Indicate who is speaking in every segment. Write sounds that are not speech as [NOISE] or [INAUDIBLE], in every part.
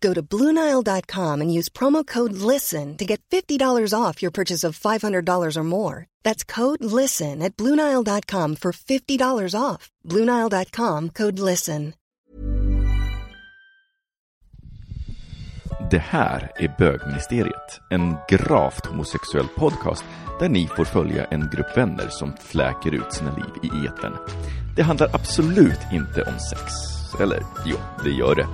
Speaker 1: Go to BlueNile.com and use promo code LISTEN to get $50 off your purchase of $500 or more. That's code LISTEN at BlueNile.com for $50 off. BlueNile.com code LISTEN.
Speaker 2: Det här är Bögministeriet, en gravt homosexuell podcast där ni får följa en grupp vänner som fläker ut sina liv i etern. Det handlar absolut inte om sex. Eller jo, det gör det.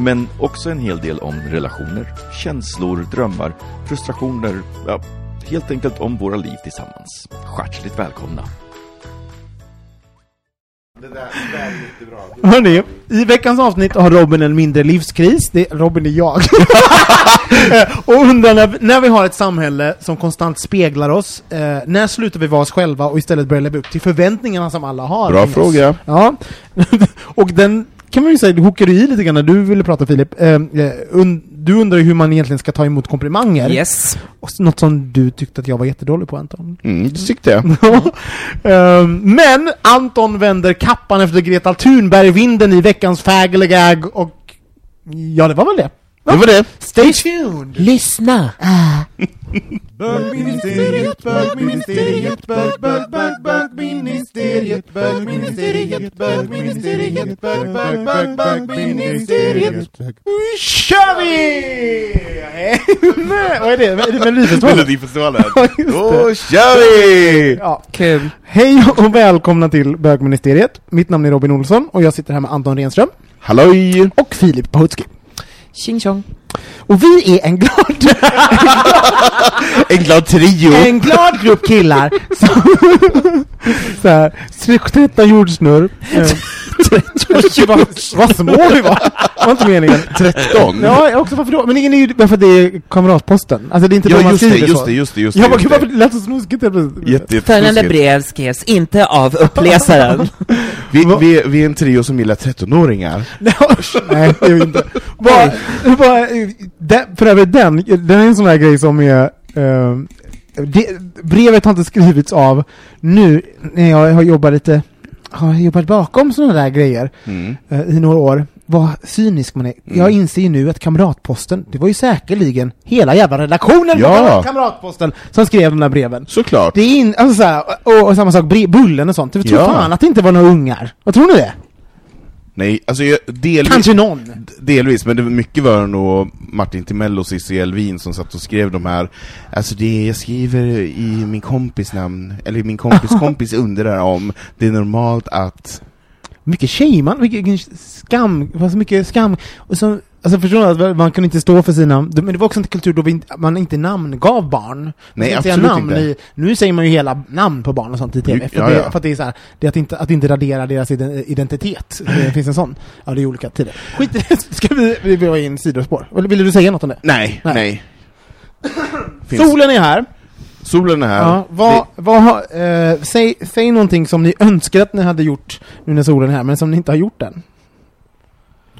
Speaker 2: Men också en hel del om relationer, känslor, drömmar, frustrationer, ja, helt enkelt om våra liv tillsammans. Hjärtligt välkomna!
Speaker 3: Det där, det där är jättebra.
Speaker 4: Hörni, i veckans avsnitt har Robin en mindre livskris. Det, Robin är jag. [LAUGHS] och undrar när, när vi har ett samhälle som konstant speglar oss, eh, när slutar vi vara oss själva och istället börjar leva upp till förväntningarna som alla har?
Speaker 2: Bra
Speaker 4: oss?
Speaker 2: fråga.
Speaker 4: Ja, [LAUGHS] och den kan man ju säga, du hookade i lite grann när du ville prata Filip. Eh, eh, und, du undrar ju hur man egentligen ska ta emot komplimanger.
Speaker 5: Yes.
Speaker 4: Och något som du tyckte att jag var jättedålig på Anton.
Speaker 2: Mm, det tyckte jag. [LAUGHS]
Speaker 4: Ehm, Men Anton vänder kappan efter Greta Thunberg-vinden i veckans fägelegag och ja, det var väl det.
Speaker 2: Det var det.
Speaker 4: Stay tuned!
Speaker 5: Lyssna! [LAUGHS]
Speaker 4: Bögministeriet, bögministeriet, bög, bög, bög, bögministeriet, bögministeriet, bögministeriet, bög, bög, bög, bögministeriet. Nu kör vi! Nej, [LAUGHS] Vad är det? Vad är det? Melodifestivalen?
Speaker 2: Melodifestivalen. [LAUGHS] Då kör vi!
Speaker 4: Ja.
Speaker 5: Kul.
Speaker 4: Hej och välkomna till Bögministeriet. Mitt namn är Robin Olsson och jag sitter här med Anton Renström
Speaker 2: Halloj!
Speaker 4: och Filip Pahutski.
Speaker 5: Tjing tjong.
Speaker 4: Och vi är en glad, [LAUGHS]
Speaker 2: En glad trio!
Speaker 4: en glad grupp killar som så här, 13 jordsnurr. Vad, vad små vi var! Det var inte meningen.
Speaker 2: 13?
Speaker 4: Ja, också varför då? Men ingen är ju varför det är kamratposten. Alltså det är inte då
Speaker 2: Ja,
Speaker 4: man
Speaker 2: just det,
Speaker 4: skriver
Speaker 2: just
Speaker 4: så.
Speaker 2: det, just det, just det.
Speaker 4: Jag bara,
Speaker 2: just
Speaker 4: gud
Speaker 2: det.
Speaker 4: varför det lät så snuskigt helt plötsligt.
Speaker 5: Följande brev skrevs inte av uppläsaren. [LAUGHS]
Speaker 2: Vi, vi, vi är en trio som gillar 13-åringar. [LAUGHS]
Speaker 4: Nej, det är vi inte. Bara, bara, den, för övrigt den, den är en sån här grej som är... eh, det, brevet har inte skrivits av nu när jag har jobbat lite, har jobbat bakom såna där grejer
Speaker 2: Mm.
Speaker 4: eh, i några år. Vad cynisk man är. Jag inser ju nu att Kamratposten, det var ju säkerligen hela jävla redaktionen
Speaker 2: Ja.
Speaker 4: på Kamratposten som skrev de där breven.
Speaker 2: Såklart.
Speaker 4: Det är in, alltså så här, och, och samma sak, Bullen och sånt. Jag tror
Speaker 2: Ja.
Speaker 4: fan att det inte var några ungar. Vad tror ni det?
Speaker 2: Nej, alltså jag, delvis,
Speaker 4: Kanske någon.
Speaker 2: delvis, men det var mycket var nog Martin Timell och Cissi Elvin som satt och skrev de här Alltså det jag skriver i min kompis namn, eller min kompis [LAUGHS] kompis undrar om det är normalt att
Speaker 4: mycket shaman, vilken skam, det var så mycket skam. Och så, alltså förstår du, att man kunde inte stå för sina, men det var också en kultur då inte, man inte namngav barn.
Speaker 2: Nej,
Speaker 4: ska inte
Speaker 2: absolut
Speaker 4: namn
Speaker 2: inte.
Speaker 4: I, nu säger man ju hela namn på barn och sånt i TV, för,
Speaker 2: Ja,
Speaker 4: det,
Speaker 2: ja.
Speaker 4: för att det är så här, det är att inte, att inte radera deras iden- identitet. [LAUGHS] Det finns en sån. Ja, det är olika tider. Skit [LAUGHS] ska vi, vi ha in sidospår? Ville du säga något om det?
Speaker 2: Nej,
Speaker 4: Nej.
Speaker 2: nej. [COUGHS]
Speaker 4: Solen är här.
Speaker 2: Solen är här.
Speaker 4: Ja, vad, vad har, eh, säg, säg någonting som ni önskar att ni hade gjort nu när solen är här, men som ni inte har gjort än.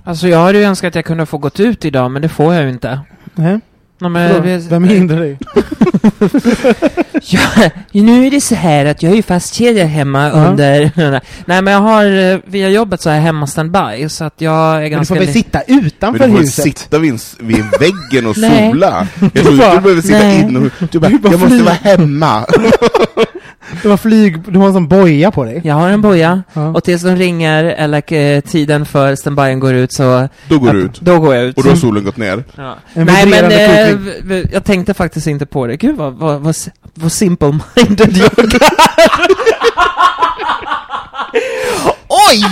Speaker 5: Alltså jag hade ju önskat att jag kunde få gått ut idag, men det får jag ju inte.
Speaker 4: Nej.
Speaker 5: Nej, men, vi-
Speaker 4: Vem hindrar dig? [LAUGHS]
Speaker 5: Ja, nu är det så här att jag är ju fastkedjad hemma
Speaker 4: Ja.
Speaker 5: under... Nej men jag har, eh, via jobbet så jag hemma standby, så att jag är
Speaker 4: Men du
Speaker 5: ganska...
Speaker 4: får väl sitta
Speaker 2: Men
Speaker 4: utanför
Speaker 2: du får
Speaker 4: huset?
Speaker 2: sitta vid, vid väggen och
Speaker 5: Nej.
Speaker 2: sola? [LAUGHS] Jag tror du behöver sitta
Speaker 5: nej.
Speaker 2: in och... Du bara,
Speaker 4: Du bara
Speaker 2: jag måste vara hemma. [LAUGHS]
Speaker 4: Du har flyg, du har en sån boja på dig.
Speaker 5: Jag har en boja,
Speaker 4: Ja.
Speaker 5: och tills de ringer eller eh, tiden för standbyen går ut så...
Speaker 2: Då går
Speaker 5: att-
Speaker 2: du ut.
Speaker 5: Då går jag ut.
Speaker 2: Och då har solen gått ner.
Speaker 5: Ja. Nej men eh, jag tänkte faktiskt inte på det. Gud vad, vad, vad, vad simple-minded jag är. [LAUGHS]
Speaker 2: Oj!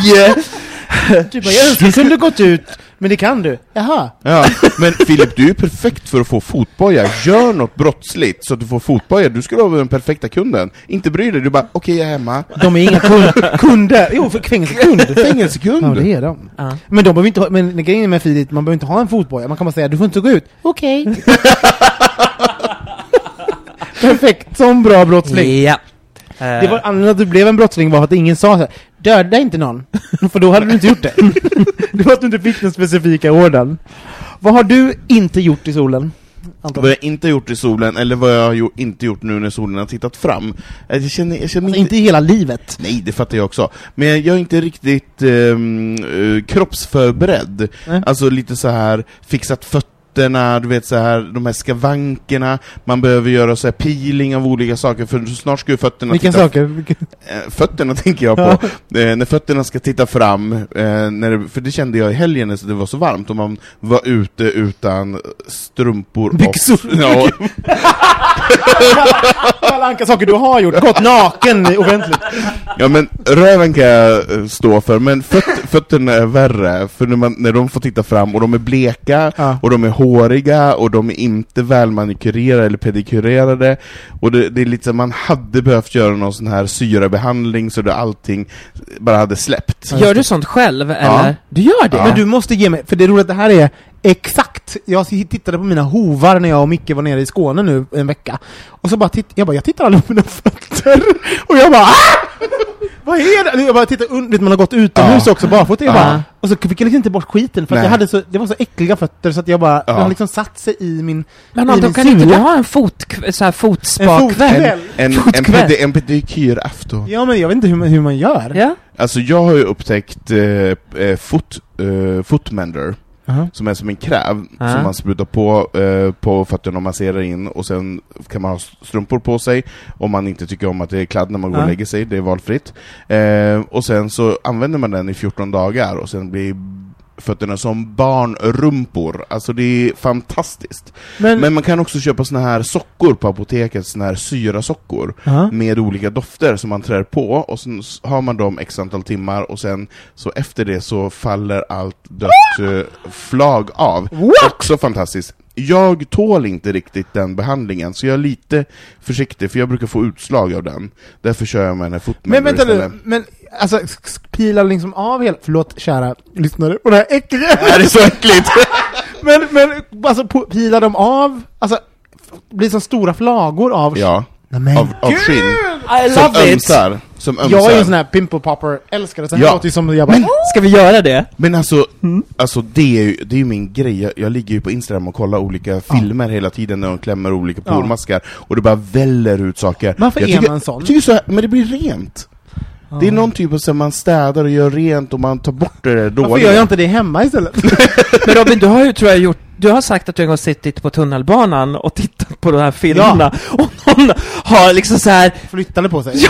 Speaker 4: Du bara, jag önskar jag kunde gått ut, men det kan du. Jaha.
Speaker 3: Ja, men Filip, du är ju perfekt för att få fotboja. Gör något brottsligt så att du får fotboja. Du skulle vara den perfekta kunden. Inte bry dig, du bara, okej jag är hemma.
Speaker 4: De är inga kund, [LAUGHS] kunder. Jo, för fängelsekund.
Speaker 3: Fängelsekund.
Speaker 4: Ja, det är de.
Speaker 5: Ja.
Speaker 4: Men de behöver inte ha, men grejen med Filip, man behöver inte ha en fotboja. Man kan bara säga, du får inte gå ut. Okej. [LAUGHS] Perfekt, som bra brottsling.
Speaker 5: Ja.
Speaker 4: Det var anledningen att du blev en brottsling var att ingen sa så här, döda inte någon. [LAUGHS] För då hade du inte gjort det. [LAUGHS] det var att du inte fick den specifika orden. Vad har du inte gjort i solen? Anton?
Speaker 3: Vad jag inte har gjort i solen, eller vad jag jo- inte gjort nu när solen har tittat fram. Jag känner, jag känner
Speaker 4: Alltså, inte i hela livet.
Speaker 3: Nej, det fattar jag också. Men jag är inte riktigt ehm, eh, kroppsförberedd.
Speaker 4: Nej.
Speaker 3: Alltså lite så här fixat fötterna, du vet så här de här skavankerna, man behöver göra så här peeling av olika saker, för snart ska ju fötterna
Speaker 4: Vilka
Speaker 3: titta
Speaker 4: saker?
Speaker 3: Eh, fötterna tänker jag på, eh, när fötterna ska titta fram, eh, när det, för det kände jag i helgen när det var så varmt, och man var ute utan strumpor
Speaker 4: Byxor.
Speaker 3: och... Ja, [LAUGHS]
Speaker 4: Alla anka saker du har gjort. Gått naken offentligt.
Speaker 3: ja men röven kan jag eh, stå för, men föt, fötterna är värre, för när, man, när de får titta fram, och de är bleka,
Speaker 4: Ja.
Speaker 3: och de är håriga, och de är inte välmanikurerade eller pedikurerade, och det, det är lite så man hade behövt göra någon sån här syrabehandling så det allting bara hade släppt.
Speaker 5: Gör du sånt själv, eller? Du gör det?
Speaker 3: Ja.
Speaker 4: Men du måste ge mig, för det är roligt, det här är exakt, jag tittade på mina hovar när jag och Micke var nere i Skåne nu en vecka, och så bara titt, jag bara, jag tittar aldrig på mina fötter, och jag bara ah! Vad är det? Jag bara tittar under, vet, man har gått utomhus
Speaker 3: Ja.
Speaker 4: också barfota, jag
Speaker 5: Ja.
Speaker 4: bara, och så fick jag liksom inte bort skiten, för jag hade så, det var så äckliga fötter så att jag bara,
Speaker 3: Ja.
Speaker 4: det har liksom satt sig i min,
Speaker 5: Men
Speaker 4: i min
Speaker 5: kan inte du
Speaker 4: sula.
Speaker 5: ha en fot, så här
Speaker 4: en
Speaker 5: fotspakväll?
Speaker 4: fotkväll.
Speaker 3: En, en, en pedikyrafton.
Speaker 4: Ja men jag vet inte hur man, hur man gör.
Speaker 5: Ja?
Speaker 3: Alltså jag har ju upptäckt eh, eh, foot, eh, footmender,
Speaker 4: Aha.
Speaker 3: som är som en kräv,
Speaker 5: Ja.
Speaker 3: som man sprutar på, eh, på fötterna och masserar in, och sen kan man ha strumpor på sig, om man inte tycker om att det är kladd när man går och lägger sig, det är valfritt. Eh, och sen så använder man den i 14 dagar, och sen blir fötterna som barnrumpor. Alltså det är fantastiskt.
Speaker 4: Men,
Speaker 3: Men man kan också köpa såna här sockor på apoteket, såna här syrasockor,
Speaker 4: Aha.
Speaker 3: med olika dofter som man trär på, och sen s- har man dem x antal timmar, och sen så efter det så faller allt dött eh, flag av.
Speaker 4: What?
Speaker 3: Också fantastiskt. Jag tål inte riktigt den behandlingen, så jag är lite försiktig, för jag brukar få utslag av den. Därför kör jag med den här
Speaker 4: Men
Speaker 3: footmender
Speaker 4: vänta nu, men alltså pilar liksom av hela, förlåt kära lyssnare, och det här äckliga,
Speaker 3: Är det så äckligt? [LAUGHS]
Speaker 4: men, men alltså pilar de av, alltså blir som stora flagor av
Speaker 3: ja,
Speaker 4: Nej, men
Speaker 3: av, av skinn.
Speaker 5: I
Speaker 3: Som
Speaker 5: love it!
Speaker 3: ömsar. Som ömsar.
Speaker 4: Jag är en sån här pimple popper, älskar det, så här
Speaker 3: Ja.
Speaker 4: låter ju som jag bara,
Speaker 5: Ska vi göra det?
Speaker 3: Men alltså, alltså det är ju det är ju min grej, jag, jag ligger ju på Instagram och kollar olika filmer hela tiden när de klämmer olika
Speaker 4: Ja.
Speaker 3: pormaskar, och det bara väller ut saker.
Speaker 4: Varför
Speaker 3: jag
Speaker 4: är
Speaker 3: tycker,
Speaker 4: man sån?
Speaker 3: Jag tycker så här, men det blir rent. Det är någon typ av så man städar och gör rent och man tar bort det där dåliga.
Speaker 4: varför gör jag inte det hemma istället? [LAUGHS]
Speaker 5: Men Robin, du har ju tror jag gjort du har sagt att du en gång suttit på tunnelbanan och tittat på de här filmerna [LAUGHS] och någon har liksom så här
Speaker 4: Flyttade på sig.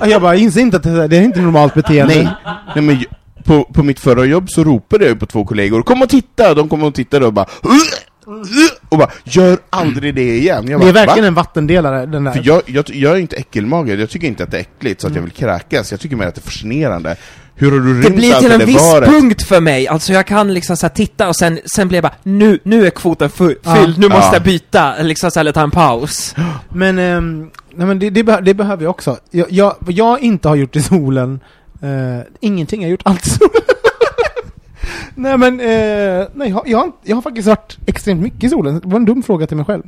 Speaker 4: Ja. Jag bara inser inte att det, det är inte normalt beteende.
Speaker 3: Nej, nej men på, på mitt förra jobb så ropade jag på två kollegor, kom och titta! De kom och tittade och bara och bara, gör aldrig det igen! Jag
Speaker 4: Det är
Speaker 3: bara,
Speaker 4: verkligen
Speaker 3: "Va?"
Speaker 4: en vattendelare, den där.
Speaker 3: För jag, jag, jag är inte äckelmagad, jag tycker inte att det är äckligt så att jag vill kräkas, jag tycker mer att det är fascinerande. Hur har du
Speaker 5: Det blir till en viss
Speaker 3: varet?
Speaker 5: punkt för mig, alltså jag kan liksom så här titta och sen, sen blir jag bara nu, nu är kvoten fu-
Speaker 4: Ja.
Speaker 5: fylld, nu måste
Speaker 3: Ja.
Speaker 5: jag byta, liksom så här, eller ta en paus.
Speaker 4: Men, ehm, nej, men det, det, beh- det behöver jag också. Jag, jag, vad jag inte har gjort i solen, eh, ingenting, jag har gjort allt i solen. Nej men, eh, nej, jag, har- jag, har, jag har faktiskt varit extremt mycket i solen. Det var en dum fråga till mig själv.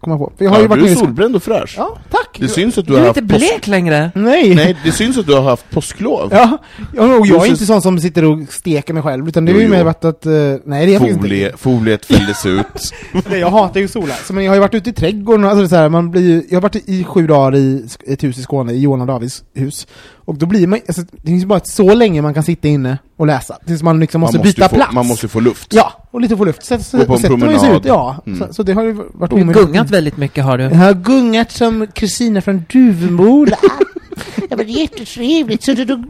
Speaker 4: Komma på. För jag har
Speaker 3: Ja,
Speaker 4: ju varit
Speaker 3: du är solbränd och fräsch.
Speaker 4: Ja, tack!
Speaker 3: Det syns att du
Speaker 5: Du
Speaker 3: har
Speaker 5: är
Speaker 3: haft
Speaker 5: inte blek längre.
Speaker 4: Nej!
Speaker 3: Nej, det syns att du har haft påsklov.
Speaker 4: Ja, ja, och jag är
Speaker 3: Du
Speaker 4: inte sån som sitter och steker mig själv, utan det
Speaker 3: Jo,
Speaker 4: är ju mer varit att, eh, nej det är
Speaker 3: Folie,
Speaker 4: inte.
Speaker 3: foliet fälldes ut. [LAUGHS]
Speaker 4: Nej, jag hatar ju sola. Så, men jag har ju varit ute i trädgården, och- alltså så här, man blir ju, jag har varit i sju dagar i ett hus i Skåne, i Johan och Davids hus. Och då blir man, alltså, det finns ju bara så länge man kan sitta inne och läsa, tills man liksom måste,
Speaker 3: man måste
Speaker 4: byta
Speaker 3: få,
Speaker 4: plats.
Speaker 3: Man måste få luft.
Speaker 4: Ja, och lite få luft. Så, så,
Speaker 3: Gå på en
Speaker 4: ju sig
Speaker 3: promenad.
Speaker 4: ut, ja.
Speaker 3: Mm.
Speaker 4: Så, så det har ju varit
Speaker 5: Du har
Speaker 4: omöjligt.
Speaker 5: gungat väldigt mycket har du.
Speaker 4: Jag har gungat som Kristina från Duvemola. [LAUGHS] det var jättetrevligt. Så du, du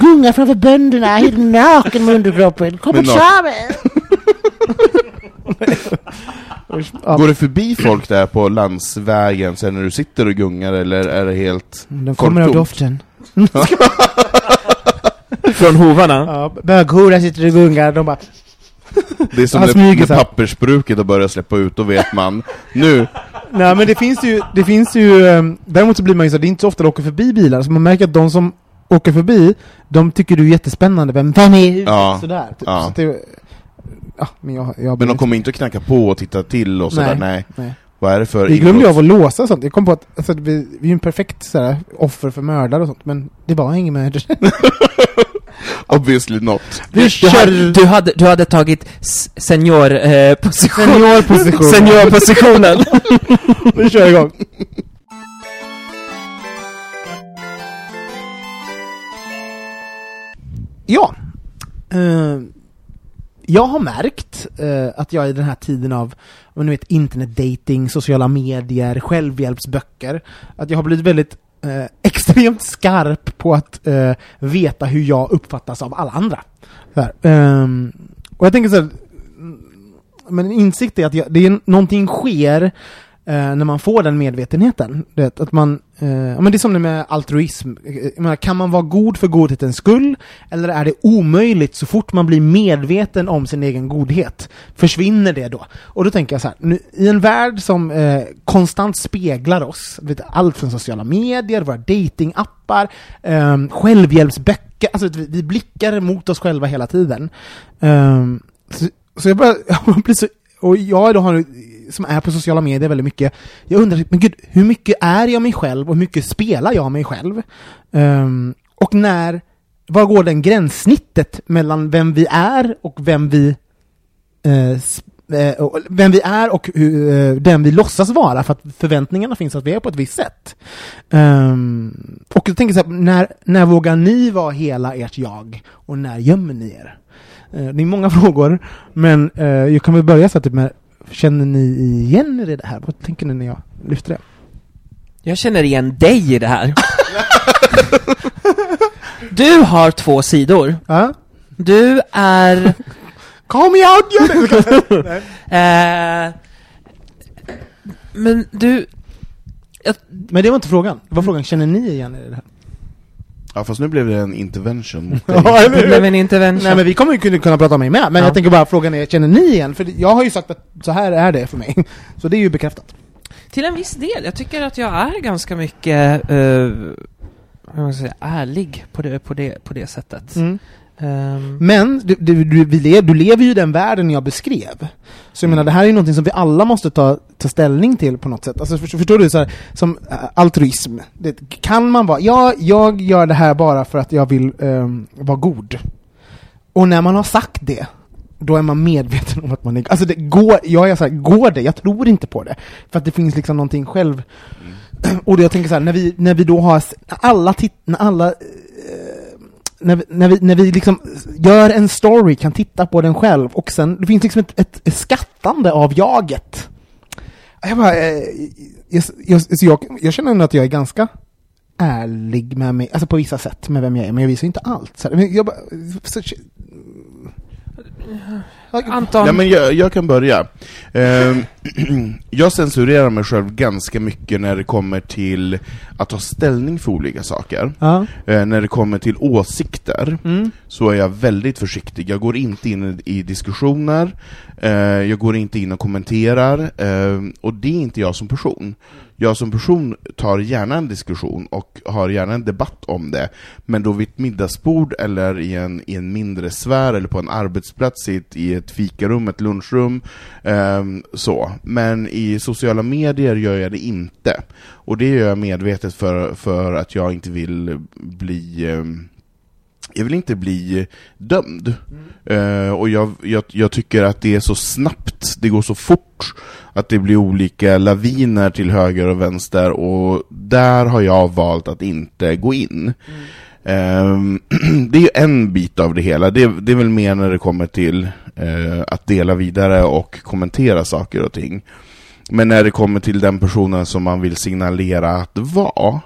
Speaker 4: gungar framför bönderna, helt naken med underkroppen. Kom och ta mig!
Speaker 3: Går det förbi folk där på landsvägen sen när du sitter och gungar, eller är det helt...
Speaker 4: De kommer av doften. [LAUGHS] [LAUGHS]
Speaker 5: från hovarna.
Speaker 4: Ja, böghora sitter och gungar, de bara...
Speaker 3: Det är som när, när pappersbruket har börjat släppa ut, då vet man. Nu,
Speaker 4: Nej men det finns ju, det finns ju, ehm, däremot så blir man ju så, det är inte så ofta det åker förbi bilar, så man märker att de som åker förbi, de tycker du är jättespännande, vem, vem är?
Speaker 3: Ja.
Speaker 4: Sådär. Typ.
Speaker 3: Ja.
Speaker 4: Så det, ja, men jag, jag
Speaker 3: men de kommer inte att knacka på och titta till och sådär, nej.
Speaker 4: nej.
Speaker 3: Vad är det för
Speaker 4: Vi glömde ju av att låsa sånt. Jag kom på att alltså, vi, vi är ju en perfekt sådär, offer för mördare och sånt, men det var ingen mördare. [LAUGHS]
Speaker 3: Obviously not.
Speaker 4: Vi
Speaker 5: Du hade, du hade, du hade tagit s- senior, eh, position.
Speaker 4: seniorposition.
Speaker 5: Seniorpositionen. [LAUGHS]
Speaker 4: Vi kör igång. Ja. Eh, jag har märkt eh, att jag i den här tiden av ni vet, internetdating, sociala medier, självhjälpsböcker, att jag har blivit väldigt eh, extremt skarp på att eh, veta hur jag uppfattas av alla andra. Här. Ehm, och jag tänker så här, mm, men en insikt är att jag, det är någonting sker eh, när man får den medvetenheten. Vet, att man, eh, men det är som det med altruism. Eh, menar, kan man vara god för godhetens skull? Eller är det omöjligt så fort man blir medveten om sin egen godhet? Försvinner det då? Och då tänker jag så här, nu, i en värld som eh, konstant speglar oss, vet, allt från sociala medier, våra datingappar, eh, självhjälpsböcker, alltså vi, vi blickar mot oss själva hela tiden. Ehm, så, så jag börjar, [LAUGHS] jag blir så, och jag då har, som är på sociala medier väldigt mycket, jag undrar, men gud, hur mycket är jag mig själv och hur mycket spelar jag mig själv? Um, och när, var går den gränssnittet mellan vem vi är och vem vi uh, vem vi är och hur, eh, den vi låtsas vara för att förväntningarna finns att vi är på ett visst sätt. Um, och jag tänker så här, när, när vågar ni vara hela ert jag? Och när gömmer ni er? Det är många [LAUGHS] frågor, men eh, jag kan väl börja så här, typ med, känner ni igen er i det här? Vad tänker ni när jag lyfter det?
Speaker 5: Jag känner igen dig i det här. Du har två sidor.
Speaker 4: Ja?
Speaker 5: Du är...
Speaker 4: Me out! Gör det! [LAUGHS]
Speaker 5: Eh, men du... Jag,
Speaker 4: men det var inte frågan. Det var frågan, känner ni igen er i det här?
Speaker 3: Ja fast nu blev det en intervention mot dig. [LAUGHS]
Speaker 4: Ja, eller
Speaker 5: det
Speaker 4: hur?
Speaker 5: blev en intervention.
Speaker 4: Nej men vi kommer ju kunna, kunna prata om mig med, men
Speaker 5: Ja.
Speaker 4: jag tänker bara frågan är, känner ni igen? För jag har ju sagt att så här är det för mig. [LAUGHS] Så det är ju bekräftat.
Speaker 5: Till en viss del. Jag tycker att jag är ganska mycket, uh, vad ska jag säga, ärlig på det, på det, på det sättet.
Speaker 4: Mm.
Speaker 5: Ehm,
Speaker 4: Men du, du, du, du lever ju i den världen jag beskrev. Så jag menar, det här är ju någonting som vi alla måste ta, ta ställning till på något sätt. Alltså, förstår, förstår du? Så här, som äh, altruism. Det, kan man vara, ja, jag gör det här bara för att jag vill ehm, vara god. Och när man har sagt det, då är man medveten om att man är... Alltså det går, jag är så här, går det? Jag tror inte på det. För att det finns liksom någonting själv... [CLEARS THROAT] Och det jag tänker så här, när vi, när vi då har... alla titt, när alla när vi, när vi, när vi liksom gör en story, kan titta på den själv, och sen, det finns liksom ett, ett, ett skattande av jaget. Jag bara, eh, jag, jag, jag, jag känner ändå att jag är ganska ärlig med mig, alltså på vissa sätt med vem jag är, men jag visar inte allt. Så här, men jag bara, så,
Speaker 5: Anton,
Speaker 3: Ja, men jag, jag kan börja. Ehm, [CLEARS THROAT] jag censurerar mig själv ganska mycket när det kommer till att ta ställning för olika saker.
Speaker 4: ja.
Speaker 3: Eh, när det kommer till åsikter
Speaker 4: Mm.
Speaker 3: så är jag väldigt försiktig. Jag går inte in i i diskussioner, eh, jag går inte in och kommenterar, eh, och det är inte jag som person. Jag som person tar gärna en diskussion och har gärna en debatt om det, men då vid ett middagsbord eller i en, i en mindre sfär eller på en arbetsplats i ett, i ett fikarum, ett lunchrum, eh, så. Men i sociala medier gör jag det inte. Och det gör jag medvetet för, för att jag inte vill bli eh, jag vill inte bli eh, dömd. Eh, och jag, jag, jag tycker att det är så snabbt, det går så fort, att det blir olika laviner till höger och vänster, och där har jag valt att inte gå in. Ehm, [CLEARS THROAT] det är ju en bit av det hela, det, det är väl mer när det kommer till uh, att dela vidare och kommentera saker och ting. Men när det kommer till den personen som man vill signalera att vara,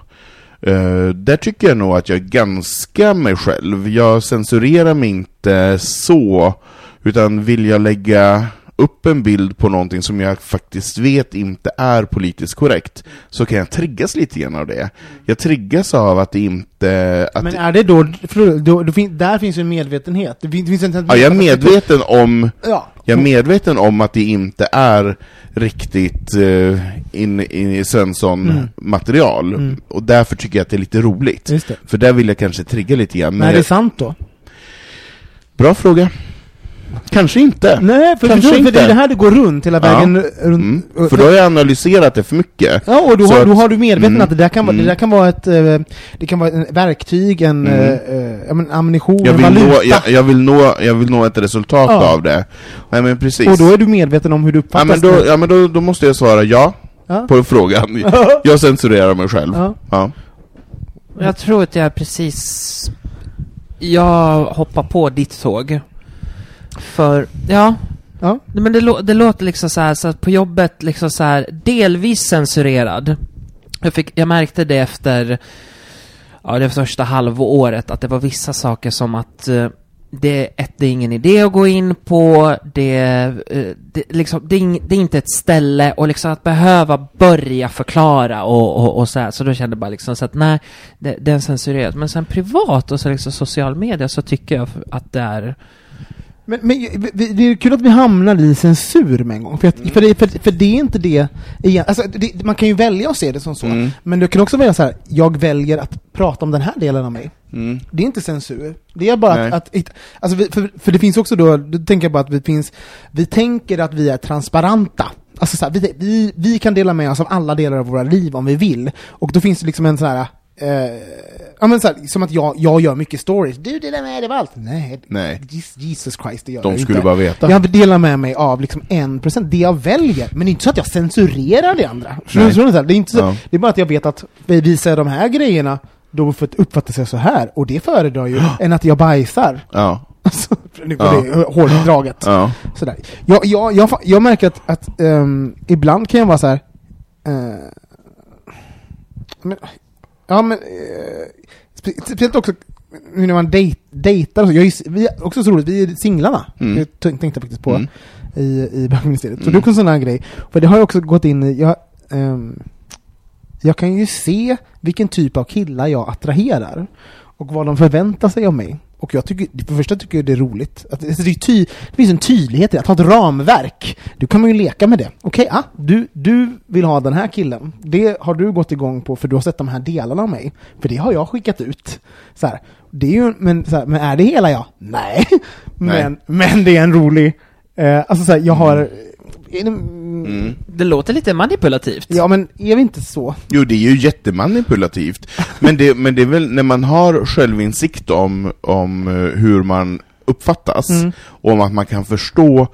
Speaker 3: Uh, där tycker jag nog att jag är ganska mig själv. Jag censurerar mig inte så, utan vill jag lägga upp en bild på någonting som jag faktiskt vet inte är politiskt korrekt, så kan jag triggas lite grann av det. Jag triggas av att det inte... Att
Speaker 4: Men är det då, för då, då fin, där finns ju en medvetenhet. Det finns, det finns en
Speaker 3: ja, jag är medveten om
Speaker 4: Ja.
Speaker 3: Jag är medveten om att det inte är riktigt uh, in, in i Svensson-material, och därför tycker jag att det är lite roligt. För där vill jag kanske trigga lite grann.
Speaker 4: Men är det sant då?
Speaker 3: bra fråga. Kanske inte.
Speaker 4: Nej, för,
Speaker 3: Kanske
Speaker 4: för, för det är
Speaker 3: inte.
Speaker 4: det här det går runt, hela
Speaker 3: Ja.
Speaker 4: vägen runt.
Speaker 3: Mm.
Speaker 4: och-
Speaker 3: För då har jag analyserat det för mycket.
Speaker 4: Ja, och då har,
Speaker 3: att-
Speaker 4: då har du medveten
Speaker 3: Mm.
Speaker 4: att det där kan vara,
Speaker 3: Mm.
Speaker 4: det där kan vara ett, eh, det kan vara en verktyg, en,
Speaker 3: Mm.
Speaker 4: eh, eh, ja, men ammunition,
Speaker 3: Jag
Speaker 4: en
Speaker 3: vill,
Speaker 4: valuta.
Speaker 3: nå, jag, jag, vill nå, jag vill nå ett resultat
Speaker 4: Ja.
Speaker 3: av det. Nej men precis.
Speaker 4: Och då är du medveten om hur du
Speaker 3: ja,
Speaker 4: uppfattas.
Speaker 3: men då, ja men då, då måste jag svara ja
Speaker 4: Ja.
Speaker 3: på frågan. [LAUGHS] Jag censurerar mig själv.
Speaker 4: Ja.
Speaker 3: Ja.
Speaker 5: Jag tror att jag precis... Jag hoppar på ditt tåg. För, ja.
Speaker 4: Ja.
Speaker 5: Men det, lå- det låter liksom så här, så på jobbet liksom så här, delvis censurerad. Jag, fick, jag märkte det efter, ja det första halvåret, att det var vissa saker som att eh, det, ett, det är ingen idé att gå in på, det, eh, det, liksom, det, är, ing, det är inte ett ställe och liksom att behöva börja förklara och, och, och så här. Så då kände jag bara liksom så att nej, det, det är censurerat. Men sen privat och så liksom social media så tycker jag att det är
Speaker 4: Men, men det är kul att vi hamnar i censur med en gång, för, att, för, det, för, för det är inte det, igen, alltså, det, man kan ju välja att se det som så,
Speaker 3: Mm.
Speaker 4: men du kan också välja så här: jag väljer att prata om den här delen av mig.
Speaker 3: Mm.
Speaker 4: Det är inte censur. Det är bara
Speaker 3: Nej.
Speaker 4: att, att alltså, vi- för, för det finns också då, då tänker jag bara att vi finns, vi tänker att vi är transparenta. Alltså så här, vi, vi, vi kan dela med oss av alla delar av våra liv om vi vill. Och då finns det liksom en sån här, eh, ja men så här, som att jag, jag gör mycket stories. Du delar med dig av allt. Nej,
Speaker 3: Nej.
Speaker 4: Jesus- Christ, det gör
Speaker 3: De
Speaker 4: jag
Speaker 3: skulle
Speaker 4: inte.
Speaker 3: bara veta.
Speaker 4: Jag delar med mig av liksom en procent, det jag väljer. Men det är inte så att jag censurerar det andra.
Speaker 3: Nej.
Speaker 4: Det är, inte så,
Speaker 3: Ja.
Speaker 4: det är bara att jag vet att visar jag de här grejerna, då uppfattas jag så här. Och det föredrar ju än att jag bajsar.
Speaker 3: Ja.
Speaker 4: Alltså, nu var
Speaker 3: Ja.
Speaker 4: det hårt draget.
Speaker 3: Ja.
Speaker 4: Sådär. Jag, jag, jag, jag märker att, att ehm, ibland kan jag vara så här. eh, men, ja men, eh, spe- speciellt också nu när man dejt, dejtar och så. Jag är, vi är också så roligt, vi är singlarna.
Speaker 3: Mm.
Speaker 4: Jag tänkte faktiskt på
Speaker 3: Mm.
Speaker 4: i, i bögministeriet. Så
Speaker 3: Mm.
Speaker 4: det är också en sån här grej. För det har jag också gått in i, jag, ehm, jag kan ju se vilken typ av killar jag attraherar. Och vad de förväntar sig av mig. Och jag tycker, för det första tycker jag det är roligt. Att, det, ty, det finns en tydlighet i att ha ett ramverk. Du kan man ju leka med det. Okej, ah, du, du vill ha den här killen. Det har du gått igång på för du har sett de här delarna av mig. För det har jag skickat ut. Så här, det är ju, men, så här, men är det hela jag? Nej. Men, men det är en rolig... Eh, alltså så här, jag har...
Speaker 3: Mm.
Speaker 5: Det låter lite manipulativt.
Speaker 4: Ja men är vi inte så?
Speaker 3: Jo, det är ju jättemanipulativt. Men det, men det är väl när man har självinsikt om, om eh, hur man uppfattas,
Speaker 4: Mm.
Speaker 3: och om att man kan förstå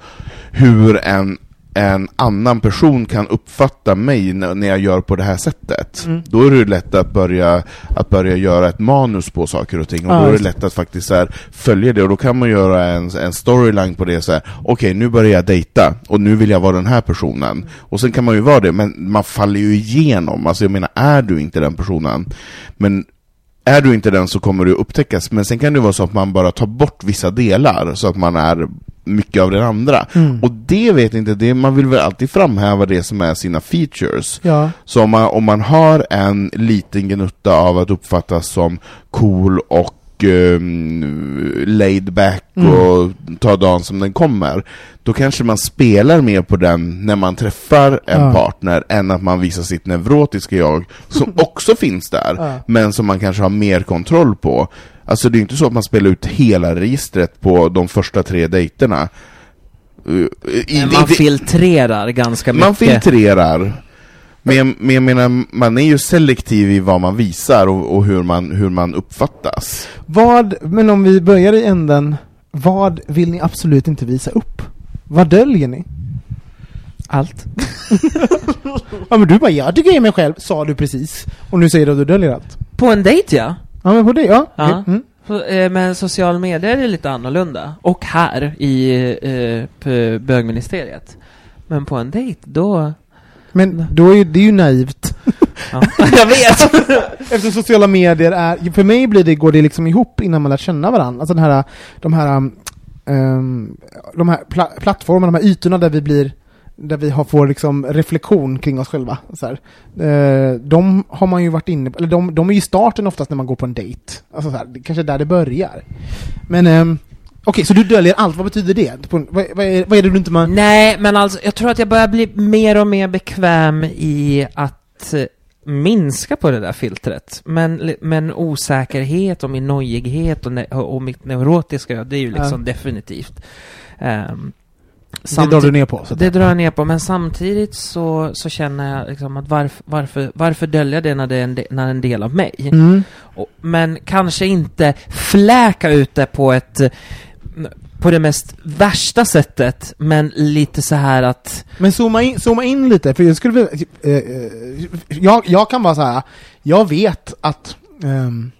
Speaker 3: hur en, en annan person kan uppfatta mig när, jag gör på det här sättet.
Speaker 4: Mm.
Speaker 3: Då är det lätt att börja, att börja göra ett manus på saker och ting, och
Speaker 4: Ja,
Speaker 3: då är det lätt att faktiskt så här, följa det, och då kan man göra en, en storyline på det så här. okej nu börjar jag dejta, och nu vill jag vara den här personen. Och sen kan man ju vara det, men man faller ju igenom, alltså jag menar, är du inte den personen, men är du inte den så kommer du upptäckas, men sen kan det vara så att man bara tar bort vissa delar, så att man är mycket av den andra.
Speaker 4: Mm.
Speaker 3: Och det vet inte, det, man vill väl alltid framhäva det som är sina features.
Speaker 4: Ja.
Speaker 3: Så om man, om man har en liten gnutta av att uppfattas som cool och ehm, laid back
Speaker 4: Mm.
Speaker 3: och ta dagen som den kommer, då kanske man spelar mer på den när man träffar en
Speaker 4: Ja.
Speaker 3: partner, än att man visar sitt neurotiska jag, som [LAUGHS] också finns där,
Speaker 4: Ja.
Speaker 3: men som man kanske har mer kontroll på. Alltså det är inte så att man spelar ut hela registret på de första tre dejterna. Uh, i-
Speaker 5: man
Speaker 3: inte-
Speaker 5: filtrerar ganska mycket.
Speaker 3: man filtrerar. Men, men jag menar, man är ju selektiv i vad man visar och, och hur, man, hur man uppfattas.
Speaker 4: Vad, men om vi börjar i änden, vad vill ni absolut inte visa upp? Vad döljer ni?
Speaker 5: Allt. [LAUGHS]
Speaker 4: Ja men du bara, jag tycker jag är mig själv, sa du precis. Och nu säger du att du döljer allt.
Speaker 5: På en dejt ja.
Speaker 4: Ja men på det, ja.
Speaker 5: Ja.
Speaker 4: Mm.
Speaker 5: Så, eh, Men social medier är lite annorlunda. Och här i eh, bögministeriet. Men på en dejt, då...
Speaker 4: Men då är ju, det är ju naivt.
Speaker 5: Ja. [LAUGHS] Jag vet!
Speaker 4: Eftersom sociala medier är, för mig blir det, går det liksom ihop innan man lär känna varandra. Alltså den här, de här, um, de här pla- plattformarna, de här ytorna där vi blir där vi har, får liksom reflektion kring oss själva. Så. Eh, de har man ju varit inne på, eller de, de är ju starten oftast när man går på en dejt. Alltså så här, det kanske är där det börjar. Men ehm, okej, så du döljer allt, vad betyder det? På, vad, vad, är, vad är det du inte man...
Speaker 5: Nej, men alltså jag tror att jag börjar bli mer och mer bekväm i att eh, minska på det där filtret. Men, men osäkerhet och min nojighet och, ne- och mitt neurotiska, det är ju liksom
Speaker 4: Ja.
Speaker 5: definitivt. Um,
Speaker 4: Det drar du ner på? Så
Speaker 5: det drar jag ner på, men samtidigt så, så känner jag liksom att varför, varför, varför dölja det när det är en, de, när det är en del av mig?
Speaker 4: Mm.
Speaker 5: Och, men kanske inte fläka ut det på ett på det mest värsta sättet, men lite så här att
Speaker 4: Men zooma in, zooma in lite, för jag skulle vilja, eh, eh, jag, jag kan vara så här. jag vet att ehm,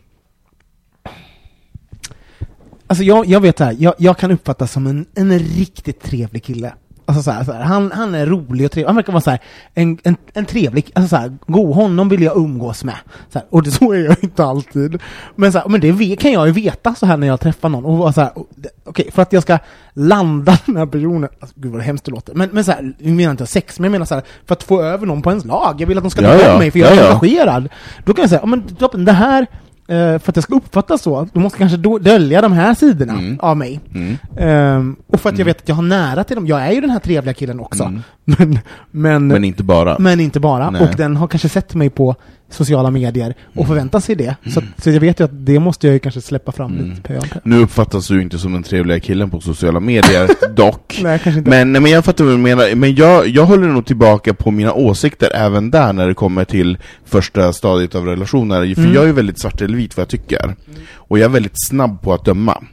Speaker 4: Alltså jag, jag vet så här, jag, jag kan uppfattas som en, en riktigt trevlig kille. Alltså så här, så här, han, han är rolig och trevlig, han verkar vara så här, en, en, en trevlig, alltså så här, god, honom vill jag umgås med. Så här, och det, så är jag inte alltid. Men, så men det kan jag ju veta så här när jag träffar någon. Och vara så okej, för att jag ska landa den här personen, alltså, gud vad det hemskt det låter. Men, men så här, jag menar inte sex, men jag menar så här, för att få över någon på ens lag. Jag vill att de ska
Speaker 3: Ja,
Speaker 4: tycka
Speaker 3: ja.
Speaker 4: om mig, för jag är
Speaker 3: Ja, ja.
Speaker 4: engagerad. Då kan jag säga, ja men det här för att jag ska uppfattas så, då måste jag kanske dölja de här sidorna
Speaker 3: Mm.
Speaker 4: av mig.
Speaker 3: Mm.
Speaker 4: Ehm, och för att jag
Speaker 3: Mm.
Speaker 4: vet att jag har nära till dem, jag är ju den här trevliga killen också.
Speaker 3: Mm. [LAUGHS]
Speaker 4: Men, men,
Speaker 3: Men inte bara.
Speaker 4: men inte bara.
Speaker 3: Nej.
Speaker 4: Och den har kanske sett mig på sociala medier och
Speaker 3: Mm.
Speaker 4: förväntar sig det. Så, att- så jag vet ju att det måste jag ju kanske släppa fram
Speaker 3: Mm.
Speaker 4: lite pö.
Speaker 3: Nu uppfattas du inte som den trevliga killen på sociala medier, [LAUGHS] dock.
Speaker 4: Nej, kanske inte.
Speaker 3: Men, nej, men jag fattar vad du menar, men jag, jag håller nog tillbaka på mina åsikter även där när det kommer till första stadiet av relationer, för
Speaker 4: Mm.
Speaker 3: jag är väldigt svart eller vit vad jag tycker. Och jag är väldigt snabb på att döma.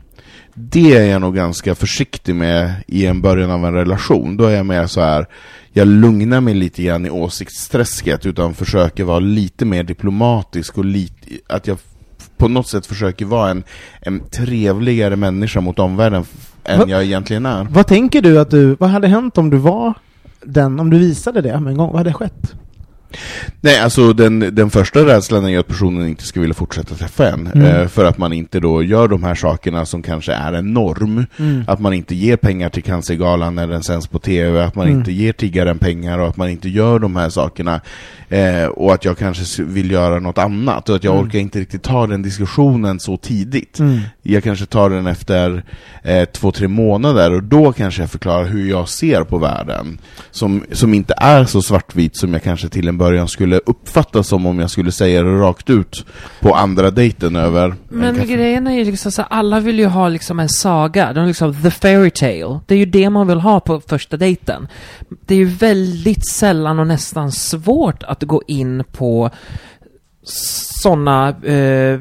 Speaker 3: Det är jag nog ganska försiktig med i en början av en relation. Då är jag mer så här. jag lugnar mig lite grann i åsiktsträsket, utan försöker vara lite mer diplomatisk och lite, att jag på något sätt försöker vara en, en trevligare människa mot omvärlden än
Speaker 4: Va-
Speaker 3: jag egentligen är.
Speaker 4: Vad tänker du att du, vad hade hänt om du var den, om du visade det med en gång? Vad hade skett?
Speaker 3: Nej, alltså den, den första rädslan är ju att personen inte ska vilja fortsätta träffa en.
Speaker 4: Mm.
Speaker 3: Eh, för att man inte då gör de här sakerna som kanske är en norm.
Speaker 4: Mm.
Speaker 3: Att man inte ger pengar till Cancergalan när den sänds på TV, att man
Speaker 4: Mm.
Speaker 3: inte ger tiggaren pengar och att man inte gör de här sakerna. Eh, och att jag kanske vill göra något annat och att jag
Speaker 4: Mm.
Speaker 3: orkar inte riktigt ta den diskussionen så tidigt.
Speaker 4: Mm.
Speaker 3: Jag kanske tar den efter eh, två, tre månader och då kanske jag förklarar hur jag ser på världen. Som, som inte är så svartvit som jag kanske till en början skulle uppfatta som om jag skulle säga det rakt ut på andra dejten över en
Speaker 5: Men
Speaker 3: kaffe.
Speaker 5: grejen är ju liksom så alla vill ju ha liksom en saga, de liksom the fairy tale. Det är ju det man vill ha på första dejten. Det är ju väldigt sällan och nästan svårt att gå in på sådana eh,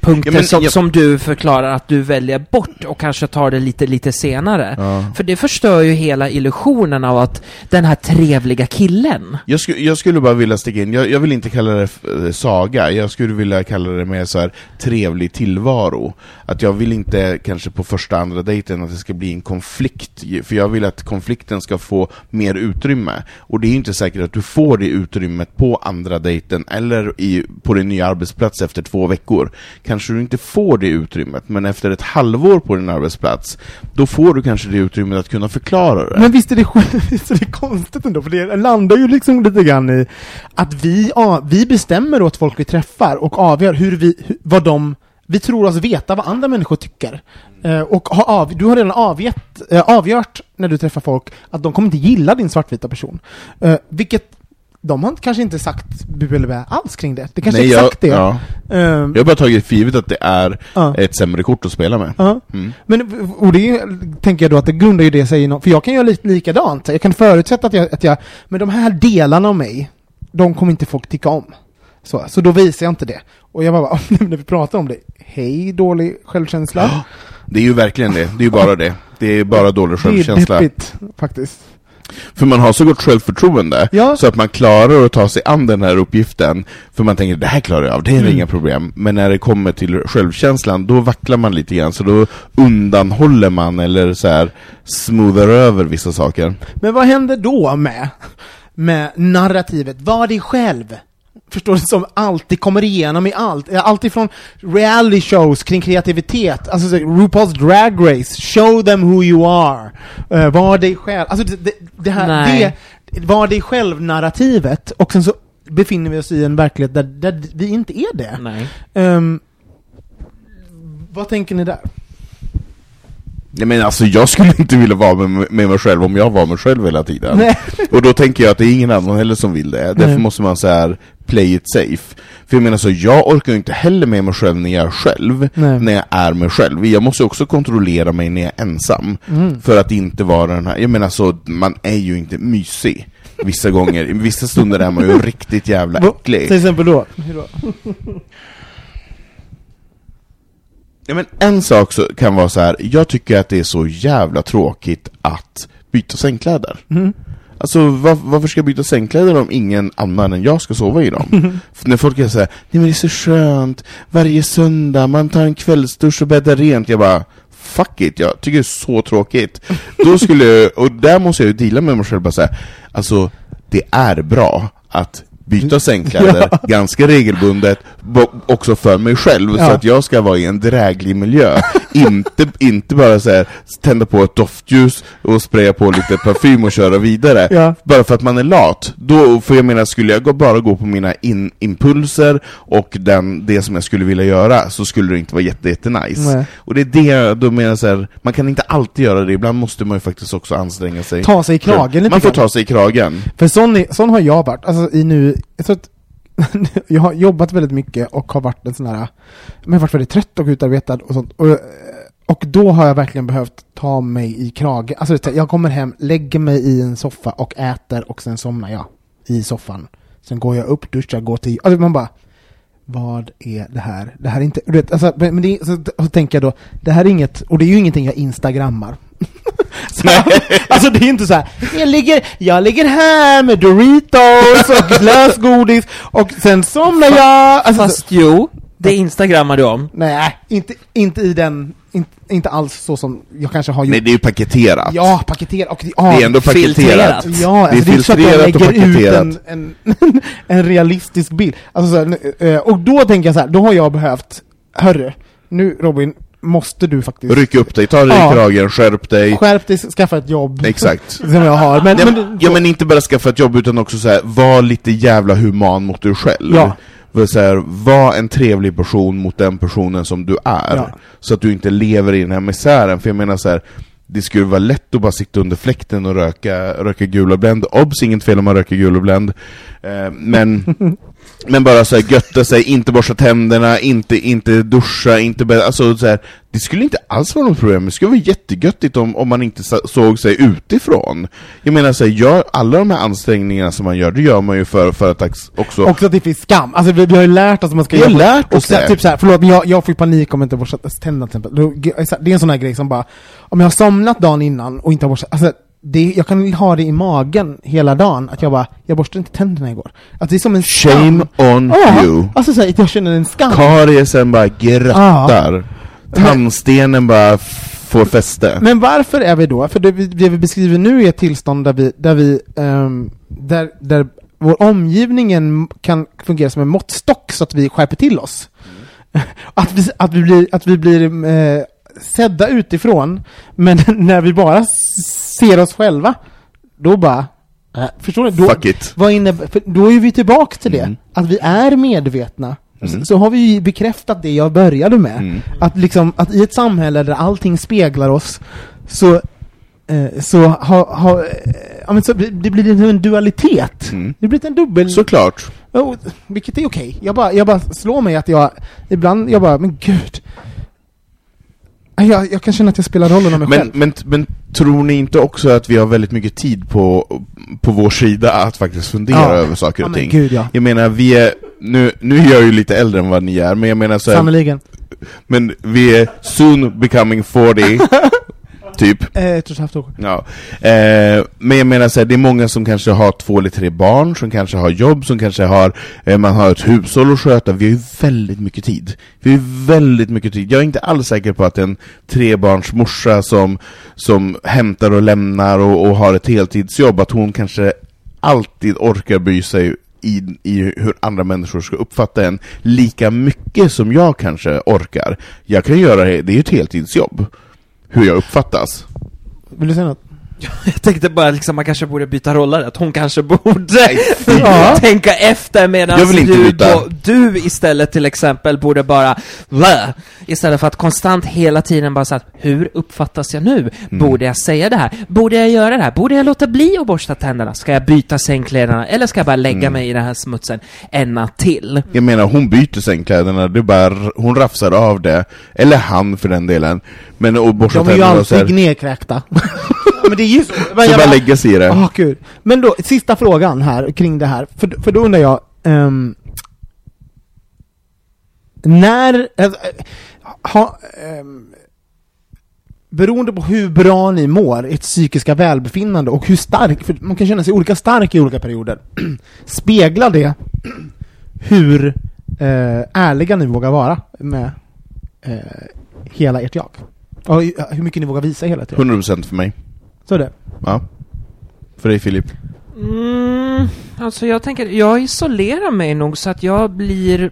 Speaker 5: punkter
Speaker 3: Ja, men
Speaker 5: som,
Speaker 3: jag-
Speaker 5: som du förklarar att du väljer bort och kanske tar det lite, lite senare.
Speaker 3: Ja.
Speaker 5: För det förstör ju hela illusionen av att den här trevliga killen.
Speaker 3: Jag, sku, jag skulle bara vilja sticka in, jag, jag vill inte kalla det eh, saga, jag skulle vilja kalla det mer så här trevlig tillvaro. Att jag vill inte kanske på första andra dejten att det ska bli en konflikt, för jag vill att konflikten ska få mer utrymme. Och det är inte säkert att du får det utrymmet på andra dejten eller i, på din nya arbetsplats efter två veckor. Kanske du inte får det utrymmet, men efter ett halvår på din arbetsplats, då får du kanske det utrymmet att kunna förklara det.
Speaker 4: Men visst är, det, [LAUGHS] visst är det konstigt ändå, för det landar ju liksom lite grann i att vi, ja, vi bestämmer åt folk vi träffar och avgör hur vi, vad de, vi tror oss veta vad andra människor tycker. Eh, och har av, du har redan avgett, eh, avgjort när du träffar folk att de kommer inte gilla din svartvita person. Eh, vilket de har kanske inte sagt bu eller bä alls kring det. Det kanske är
Speaker 3: jag,
Speaker 4: exakt det.
Speaker 3: Ja.
Speaker 4: Eh,
Speaker 3: Jag har bara tagit för givet att det är
Speaker 4: ja.
Speaker 3: ett sämre kort att spela med.
Speaker 4: Ja.
Speaker 3: Mm.
Speaker 4: Men, och det är- tänker jag då att det grundar ju det sig i nå- för jag kan göra lite likadant. Jag kan förutsätta att jag, att jag, men de här delarna av mig, de kommer inte folk tycka om. Så, så då visar jag inte det. Och jag bara, [LAUGHS] när vi pratar om det, hej dålig självkänsla. [GASPS]
Speaker 3: Det är ju verkligen det, det är ju bara det. Det är bara dålig
Speaker 4: det är
Speaker 3: självkänsla.
Speaker 4: deppigt, faktiskt.
Speaker 3: För man har så gott självförtroende,
Speaker 4: Ja.
Speaker 3: så att man klarar att ta sig an den här uppgiften, för man tänker det här klarar jag av, det är
Speaker 4: Mm.
Speaker 3: inga problem. Men när det kommer till självkänslan, då vacklar man lite grann, så då undanhåller man, eller så här smoothar över vissa saker.
Speaker 4: Men vad händer då med, med narrativet, var dig själv? Förstår du, som alltid kommer igenom i allt. Allt ifrån reality shows kring kreativitet, alltså så, RuPaul's Drag Race, show them who you are, uh, var dig själv, alltså det, det, här,
Speaker 5: Nej.
Speaker 4: det, var dig själv-narrativet, och sen så befinner vi oss i en verklighet där, där vi inte är det.
Speaker 5: Nej.
Speaker 4: Ehm, vad tänker ni där?
Speaker 3: Nej men alltså jag skulle inte vilja vara med, med mig själv om jag var mig själv hela tiden.
Speaker 4: Nej.
Speaker 3: Och då tänker jag att det är ingen annan heller som vill det. Därför
Speaker 4: Nej.
Speaker 3: måste man så här play it safe. För jag menar så, jag orkar ju inte heller med mig själv när jag är själv,
Speaker 4: Nej.
Speaker 3: när jag är mig själv. Jag måste också kontrollera mig när jag är ensam.
Speaker 4: Mm.
Speaker 3: För att inte vara den här, jag menar så, man är ju inte mysig. Vissa gånger, i vissa stunder är man ju riktigt jävla [LAUGHS] äcklig.
Speaker 4: Till exempel då? Hur då?
Speaker 3: Ja, men en sak så kan vara så här. jag tycker att det är så jävla tråkigt att byta sängkläder.
Speaker 4: Mm.
Speaker 3: Alltså var, varför ska jag byta sängkläder om ingen annan än jag ska sova i dem? För när folk är såhär, nej men det är så skönt, varje söndag, man tar en kvällsdusch och bäddar rent, jag bara Fuck it, jag tycker det är så tråkigt. Då skulle jag, och där måste jag ju deala med mig själv bara säga, alltså det är bra att byta sängkläder ganska regelbundet, också för mig själv, så
Speaker 4: Ja.
Speaker 3: att jag ska vara i en dräglig miljö. Inte, inte bara så här, tända på ett doftljus och spraya på lite parfym och köra vidare.
Speaker 4: Ja.
Speaker 3: Bara för att man är lat. Då, för jag menar, skulle jag bara gå på mina in, impulser och den, det som jag skulle vilja göra, så skulle det inte vara jätte, jätte nice.
Speaker 4: Nej.
Speaker 3: Och det är det, då menar jag så här, man kan inte alltid göra det, ibland måste man ju faktiskt också anstränga sig.
Speaker 4: Ta sig i kragen lite
Speaker 3: Man får ta sig i kragen.
Speaker 4: För sån, är, sån har jag varit, alltså i nu, jag tror att [LAUGHS] jag har jobbat väldigt mycket och har varit en sån här, men jag har varit väldigt trött och utarbetad och sånt. Och, eh, och då har jag verkligen behövt ta mig i krage, Alltså jag kommer hem, lägger mig i en soffa och äter och sen somnar jag i soffan. Sen går jag upp, duschar, går till, alltså man bara vad är det här? Det här är inte, vet, alltså, men det, så, så tänker jag då, det här är inget, och det är ju ingenting jag instagrammar. [LAUGHS] så, [LAUGHS] alltså det är inte så här, jag ligger, jag ligger här med Doritos och [LAUGHS] lösgodis och sen somnar jag. Alltså, så,
Speaker 5: Fast jo, det instagrammar du om.
Speaker 4: nej, inte, inte i den, inte, inte alls så som jag kanske har gjort.
Speaker 3: Nej, det är ju paketerat.
Speaker 4: Ja, paketera och ja,
Speaker 3: Det är ändå paketerat.
Speaker 5: filtrerat.
Speaker 4: Ja, alltså
Speaker 3: det är
Speaker 4: det är så att jag lägger ut
Speaker 3: paketerat.
Speaker 4: en, en, [LAUGHS] en realistisk bild. Alltså, så här, eh, och då tänker jag så här, då har jag behövt, hörru, nu Robin, måste du faktiskt
Speaker 3: Ryck upp dig, ta dig
Speaker 4: Ja.
Speaker 3: i kragen, skärp dig.
Speaker 4: skärp dig, skaffa ett jobb.
Speaker 3: Exakt. [LAUGHS]
Speaker 4: Som jag har. Men,
Speaker 3: Nej,
Speaker 4: men,
Speaker 3: men, ja men inte bara skaffa ett jobb utan också så här, var lite jävla human mot dig själv.
Speaker 4: Ja.
Speaker 3: Så här, var en trevlig person mot den personen som du är.
Speaker 4: Ja.
Speaker 3: Så att du inte lever i den här misären. För jag menar så här, det skulle vara lätt att bara sitta under fläkten och röka, röka gula Blend. Obs, inget fel om man röker gula Blend. Eh, men, [LAUGHS] men bara så här, götta sig, inte borsta tänderna, inte, inte duscha, inte bä- alltså så här, Det skulle inte alls vara något problem, det skulle vara jättegöttigt om, om man inte såg sig utifrån. Jag menar så här, gör, alla de här ansträngningarna som man gör, det gör man ju för, för att också...
Speaker 4: också att det finns skam. Alltså vi, vi har ju lärt oss att man ska
Speaker 3: Vi har lärt oss
Speaker 4: så, här,
Speaker 3: det.
Speaker 4: Typ såhär, förlåt men jag, jag får panik om jag inte har borstat tänderna till exempel. Det är en sån här grej som bara, om jag har somnat dagen innan och inte har borstat, alltså det, jag kan ha det i magen hela dagen, att jag bara, jag borstade inte tänderna igår. Att det är som en
Speaker 3: Shame
Speaker 4: skam.
Speaker 3: on
Speaker 4: Ja,
Speaker 3: you!
Speaker 4: alltså såhär, jag känner en skam.
Speaker 3: Kariesen bara gröttar. Tandstenen bara får fäste.
Speaker 4: Men varför är vi då, för det vi, det vi beskriver nu är ett tillstånd där vi, där vi, ehm, där, där vår omgivningen kan fungera som en måttstock så att vi skärper till oss. [LAUGHS] Att vi, att vi blir, att vi blir eh, sedda utifrån, men [LAUGHS] när vi bara ser oss själva, då bara, äh, förstår du? Då,
Speaker 3: Fuck it.
Speaker 4: vad innebär, då är vi tillbaka till det,
Speaker 3: Mm.
Speaker 4: att vi är medvetna.
Speaker 3: Mm.
Speaker 4: Så har vi ju bekräftat det jag började med.
Speaker 3: Mm.
Speaker 4: Att, liksom, att i ett samhälle där allting speglar oss, så, eh, så, ha, ha, eh, ja, men så det blir en dualitet.
Speaker 3: Mm.
Speaker 4: Det blir en dubbel...
Speaker 3: Såklart.
Speaker 4: Oh, vilket är okej. Jag, bara, jag bara slår mig att jag, ibland, jag bara, men gud. Jag, jag kan känna att jag spelar rollen av mig
Speaker 3: Men,
Speaker 4: själv.
Speaker 3: men, men tror ni inte också att vi har väldigt mycket tid på, på vår sida att faktiskt fundera
Speaker 4: Ja.
Speaker 3: över saker
Speaker 4: Ja,
Speaker 3: och
Speaker 4: men
Speaker 3: ting?
Speaker 4: gud, ja.
Speaker 3: Jag menar, vi är, nu, nu är jag ju lite äldre än vad ni är, men jag menar så här,
Speaker 4: Sannerligen.
Speaker 3: men vi är soon becoming 40, [LAUGHS] typ.
Speaker 4: Eh, ett och ett halvt år.
Speaker 3: Ja. Eh, men jag menar så här, det är många som kanske har två eller tre barn, som kanske har jobb, som kanske har, eh, man har ett hushåll att sköta. Vi har ju väldigt mycket tid. Vi har ju väldigt mycket tid. Jag är inte alls säker på att en trebarnsmorsa som, som hämtar och lämnar och, och har ett heltidsjobb, att hon kanske alltid orkar bry sig i, i hur andra människor ska uppfatta en lika mycket som jag kanske orkar. Jag kan göra det, det är ju ett heltidsjobb, hur jag uppfattas.
Speaker 4: Vill du säga något? [LAUGHS]
Speaker 5: Jag tänkte bara liksom man kanske borde byta roller, att hon kanske borde. [LAUGHS]
Speaker 4: Ja.
Speaker 5: tänka efter medan du, du istället till exempel borde bara Blä! Istället för att konstant hela tiden bara säga hur uppfattas jag nu?
Speaker 3: Mm.
Speaker 5: Borde jag säga det här? Borde jag göra det här? Borde jag låta bli att borsta tänderna? Ska jag byta sängkläderna? Eller ska jag bara lägga
Speaker 3: Mm.
Speaker 5: mig i den här smutsen en natt till?
Speaker 3: Jag menar, hon byter sängkläderna, det bara, hon rafsar av det, eller han för den delen, men och borstar
Speaker 4: De är ju
Speaker 3: tänderna
Speaker 4: alltid nedkräkta. [LAUGHS] men det är ju så. Men
Speaker 3: så
Speaker 4: jag
Speaker 3: bara lägga sig i det.
Speaker 4: Åh gud. Men då, sista frågan här kring det här. För, för då undrar jag, ehm, när, äh, ha, ehm, beroende på hur bra ni mår, ert psykiska välbefinnande och hur stark, för man kan känna sig olika stark i olika perioder, [CLEARS THROAT] speglar det [CLEARS THROAT] hur eh, ärliga ni vågar vara med eh, hela ert jag? Och hur mycket ni vågar visa hela jag?
Speaker 3: 100% för mig.
Speaker 4: Så är det.
Speaker 3: Ja. För dig Filip.
Speaker 5: Mm, alltså jag tänker, jag isolerar mig nog så att jag blir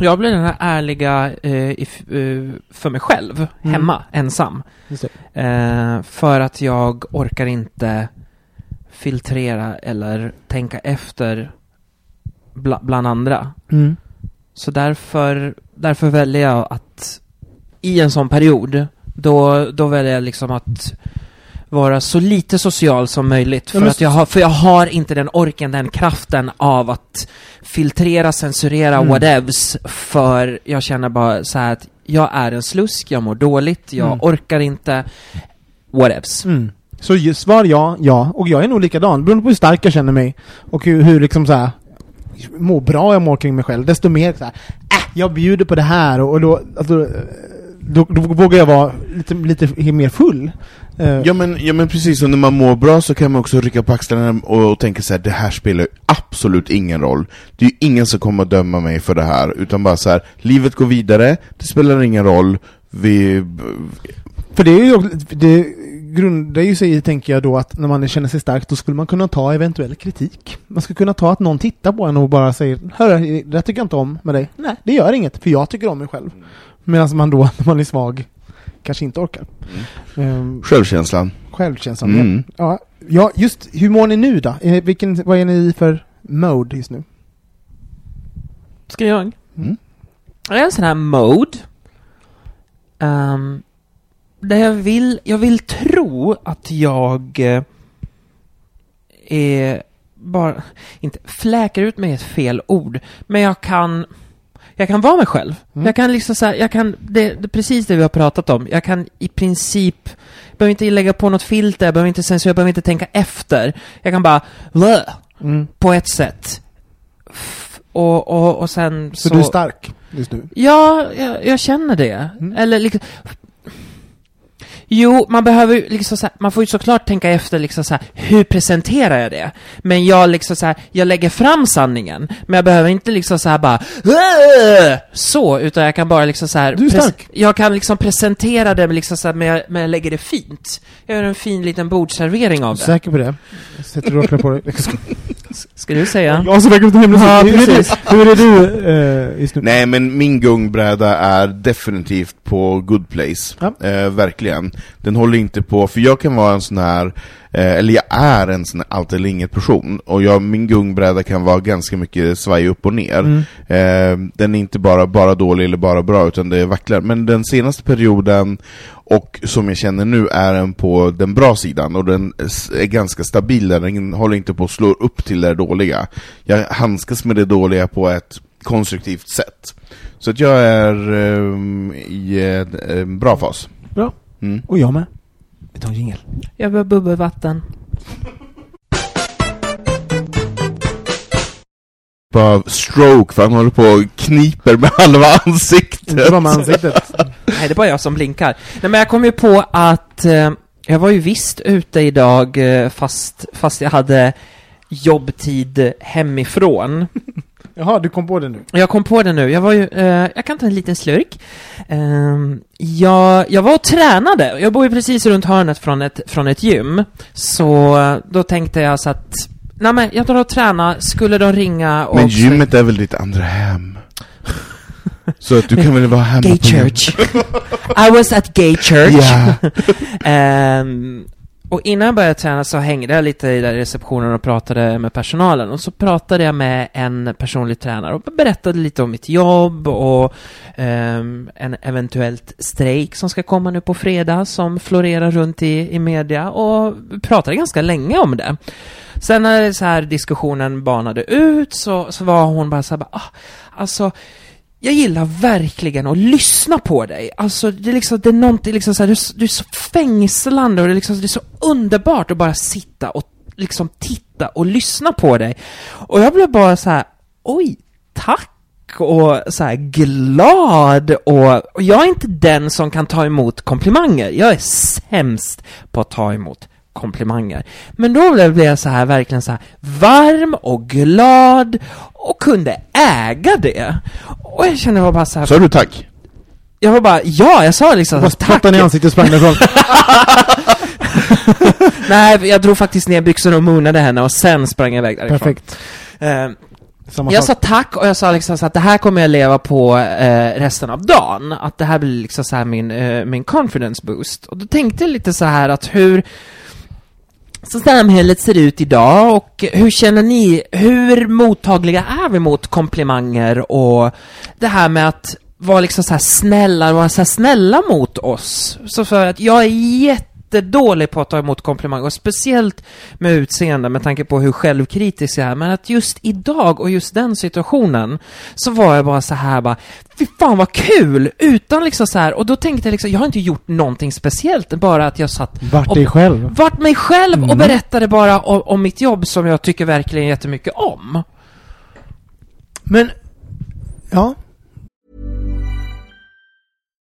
Speaker 5: jag blir den här ärliga eh, i, f- eh, för mig själv,
Speaker 4: Mm.
Speaker 5: hemma, ensam.
Speaker 4: Just det.
Speaker 5: Eh, för att jag orkar inte filtrera eller tänka efter bla, bland andra.
Speaker 4: Mm.
Speaker 5: Så därför, därför väljer jag att i en sån period, då, då väljer jag liksom att vara så lite social som möjligt. För,
Speaker 4: Ja,
Speaker 5: att jag har, för jag har inte den orken, den kraften av att filtrera, censurera,
Speaker 4: Mm.
Speaker 5: whatevs. För jag känner bara så här att jag är en slusk, jag mår dåligt, jag
Speaker 4: Mm.
Speaker 5: orkar inte. Whatevs.
Speaker 4: Mm. Så svar ja, ja. Och jag är nog likadan, beroende på hur stark jag känner mig och hur, hur liksom så här mår bra jag mår kring mig själv, desto mer så här, äh, jag bjuder på det här och, och då, alltså, då, då vågar jag vara lite, lite mer full. Eh,
Speaker 3: Ja men, ja men precis, och när man mår bra så kan man också rycka på axlarna och, och tänka så här: det här spelar ju absolut ingen roll. Det är ju ingen som kommer att döma mig för det här, utan bara så här: livet går vidare, det spelar ingen roll, vi...
Speaker 4: För det är ju, det grundar ju sig i, tänker jag då, att när man känner sig stark, då skulle man kunna ta eventuell kritik. Man skulle kunna ta att någon tittar på en och bara säger Hörru, det här tycker jag inte om med dig. Nej, det gör inget, för jag tycker om mig själv. Medan man då, [LAUGHS] när man är svag, kanske inte orkar. Ehm,
Speaker 3: Självkänslan.
Speaker 4: självkänslan.
Speaker 3: Mm.
Speaker 4: Ja, ja, just hur mår ni nu då? Eh, Vilken, vad är ni i för mode just nu?
Speaker 5: Ska jag?
Speaker 3: Mm.
Speaker 5: Jag är en sån här mode. Um, där jag vill, jag vill tro att jag eh, är bara, inte, fläker ut mig ett fel ord, men jag kan, jag kan vara mig själv.
Speaker 4: Mm.
Speaker 5: Jag kan liksom så här, jag kan, det, det är precis det vi har pratat om. Jag kan i princip, jag behöver inte lägga på något filter, jag behöver inte censurera, jag behöver inte tänka efter. Jag kan bara, "Blö",
Speaker 4: Mm.
Speaker 5: på ett sätt. Och, och, och sen
Speaker 4: Så, du är stark just nu?
Speaker 5: Ja, jag, jag känner det.
Speaker 4: Mm.
Speaker 5: Eller liksom... Jo, man behöver ju liksom så här, man får ju såklart tänka efter liksom så här, hur presenterar jag det? Men jag liksom så här, jag lägger fram sanningen, men jag behöver inte liksom så här bara "Åh!" så, utan jag kan bara liksom så här,
Speaker 4: Du är
Speaker 5: pres-
Speaker 4: stark.
Speaker 5: Jag kan liksom presentera det liksom så här, men, jag, men jag lägger det fint. Jag gör en fin liten bordsservering av det.
Speaker 4: Säker på det? Jag sätter rocklar på dig. [LAUGHS] Ska-
Speaker 5: du säga?
Speaker 4: Jag som lite hemlig.
Speaker 5: Ja,
Speaker 4: hur, är
Speaker 5: precis.
Speaker 4: det, hur är det du eh, just nu?
Speaker 3: Nej men min gungbräda är definitivt på good place.
Speaker 4: Ja.
Speaker 3: Eh, verkligen. Den håller inte på, för jag kan vara en sån här, eh, eller jag är en sån här allt eller inget person, och jag, min gungbräda kan vara ganska mycket svaj upp och ner.
Speaker 4: Mm.
Speaker 3: Eh, den är inte bara, bara dålig eller bara bra, utan det vacklar. Men den senaste perioden, och som jag känner nu, är den på den bra sidan, och den är ganska stabil där, den håller inte på att slå upp till det dåliga. Jag handskas med det dåliga på ett konstruktivt sätt. Så att jag är ehm, i en, en bra fas.
Speaker 4: Bra.
Speaker 3: Mm.
Speaker 4: Och jag med. Vi tar en jingel.
Speaker 5: Jag behöver bubbelvatten.
Speaker 3: Bara stroke, för han håller på och kniper med halva ansiktet.
Speaker 4: Inte bara med ansiktet. [LAUGHS]
Speaker 5: Nej, det är bara jag som blinkar. Nej, men jag kom ju på att eh, jag var ju visst ute idag eh, fast, fast jag hade jobbtid hemifrån.
Speaker 4: Jaha, du kom på det nu.
Speaker 5: Jag kom på det nu. Jag var ju, eh, jag kan ta en liten slurk. Ehm, jag, jag var och tränade. Jag bor ju precis runt hörnet från ett, från ett gym. Så eh, då tänkte jag så att nej men jag drar och tränar, skulle de ringa och...
Speaker 3: Men gymmet är väl ditt andra hem? [LAUGHS] Så att du kan väl vara hemma
Speaker 5: Gay
Speaker 3: på
Speaker 5: church. I was at gay church.
Speaker 3: Ja. [LAUGHS]
Speaker 5: Ehm, och innan jag började träna så hängde jag lite i där receptionen och pratade med personalen. Och så pratade jag med en personlig tränare och berättade lite om mitt jobb och um, en eventuellt strejk som ska komma nu på fredag som florerar runt i, i media och vi pratade ganska länge om det. Sen när så här diskussionen banade ut så, så var hon bara så här, bara, ah, alltså jag gillar verkligen att lyssna på dig. Alltså, det är liksom, det är någonting liksom så här, du, är så- du är så fängslande och det är liksom, det är så underbart att bara sitta och liksom titta och lyssna på dig. Och jag blev bara så här, oj, tack! och så här glad och, och jag är inte den som kan ta emot komplimanger. Jag är sämst på att ta emot komplimanger. Men då blev jag så här verkligen så här varm och glad och kunde äga det. Och jag kände bara så här,
Speaker 3: Sa du tack?
Speaker 5: jag var bara, ja, jag sa liksom
Speaker 4: Bara spottade i ansiktet och sprang därifrån. [LAUGHS]
Speaker 5: Nej, jag drog faktiskt ner byxorna och moonade henne och sen sprang jag iväg därifrån.
Speaker 4: Perfekt.
Speaker 5: Eh,
Speaker 4: Samma
Speaker 5: jag sa tack och jag sa liksom så att det här kommer jag leva på eh, resten av dagen. Att det här blir liksom så här min, eh, min confidence boost. Och då tänkte jag lite så här att hur så samhället ser ut idag och hur känner ni, hur mottagliga är vi mot komplimanger och det här med att vara liksom så här snälla, vara så här snälla mot oss. Så för att jag är jättedålig på att ta emot komplimanger och speciellt med utseende med tanke på hur självkritisk jag är. Men att just idag och just den situationen så var jag bara så här bara Fy fan vad kul! Utan liksom så här, och då tänkte jag liksom, jag har inte gjort någonting speciellt, bara att jag satt
Speaker 4: Vart
Speaker 5: och
Speaker 4: dig själv.
Speaker 5: vart mig själv och
Speaker 4: Mm.
Speaker 5: berättade bara om, om mitt jobb som jag tycker verkligen jättemycket om.
Speaker 4: Men, ja.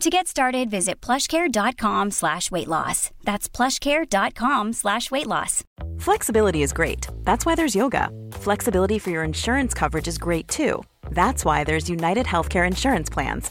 Speaker 6: To get started, visit plushcare.com slash weight loss. That's plushcare.com slash weight loss.
Speaker 7: Flexibility is great. That's why there's yoga. Flexibility for your insurance coverage is great too. That's why there's United Healthcare Insurance Plans.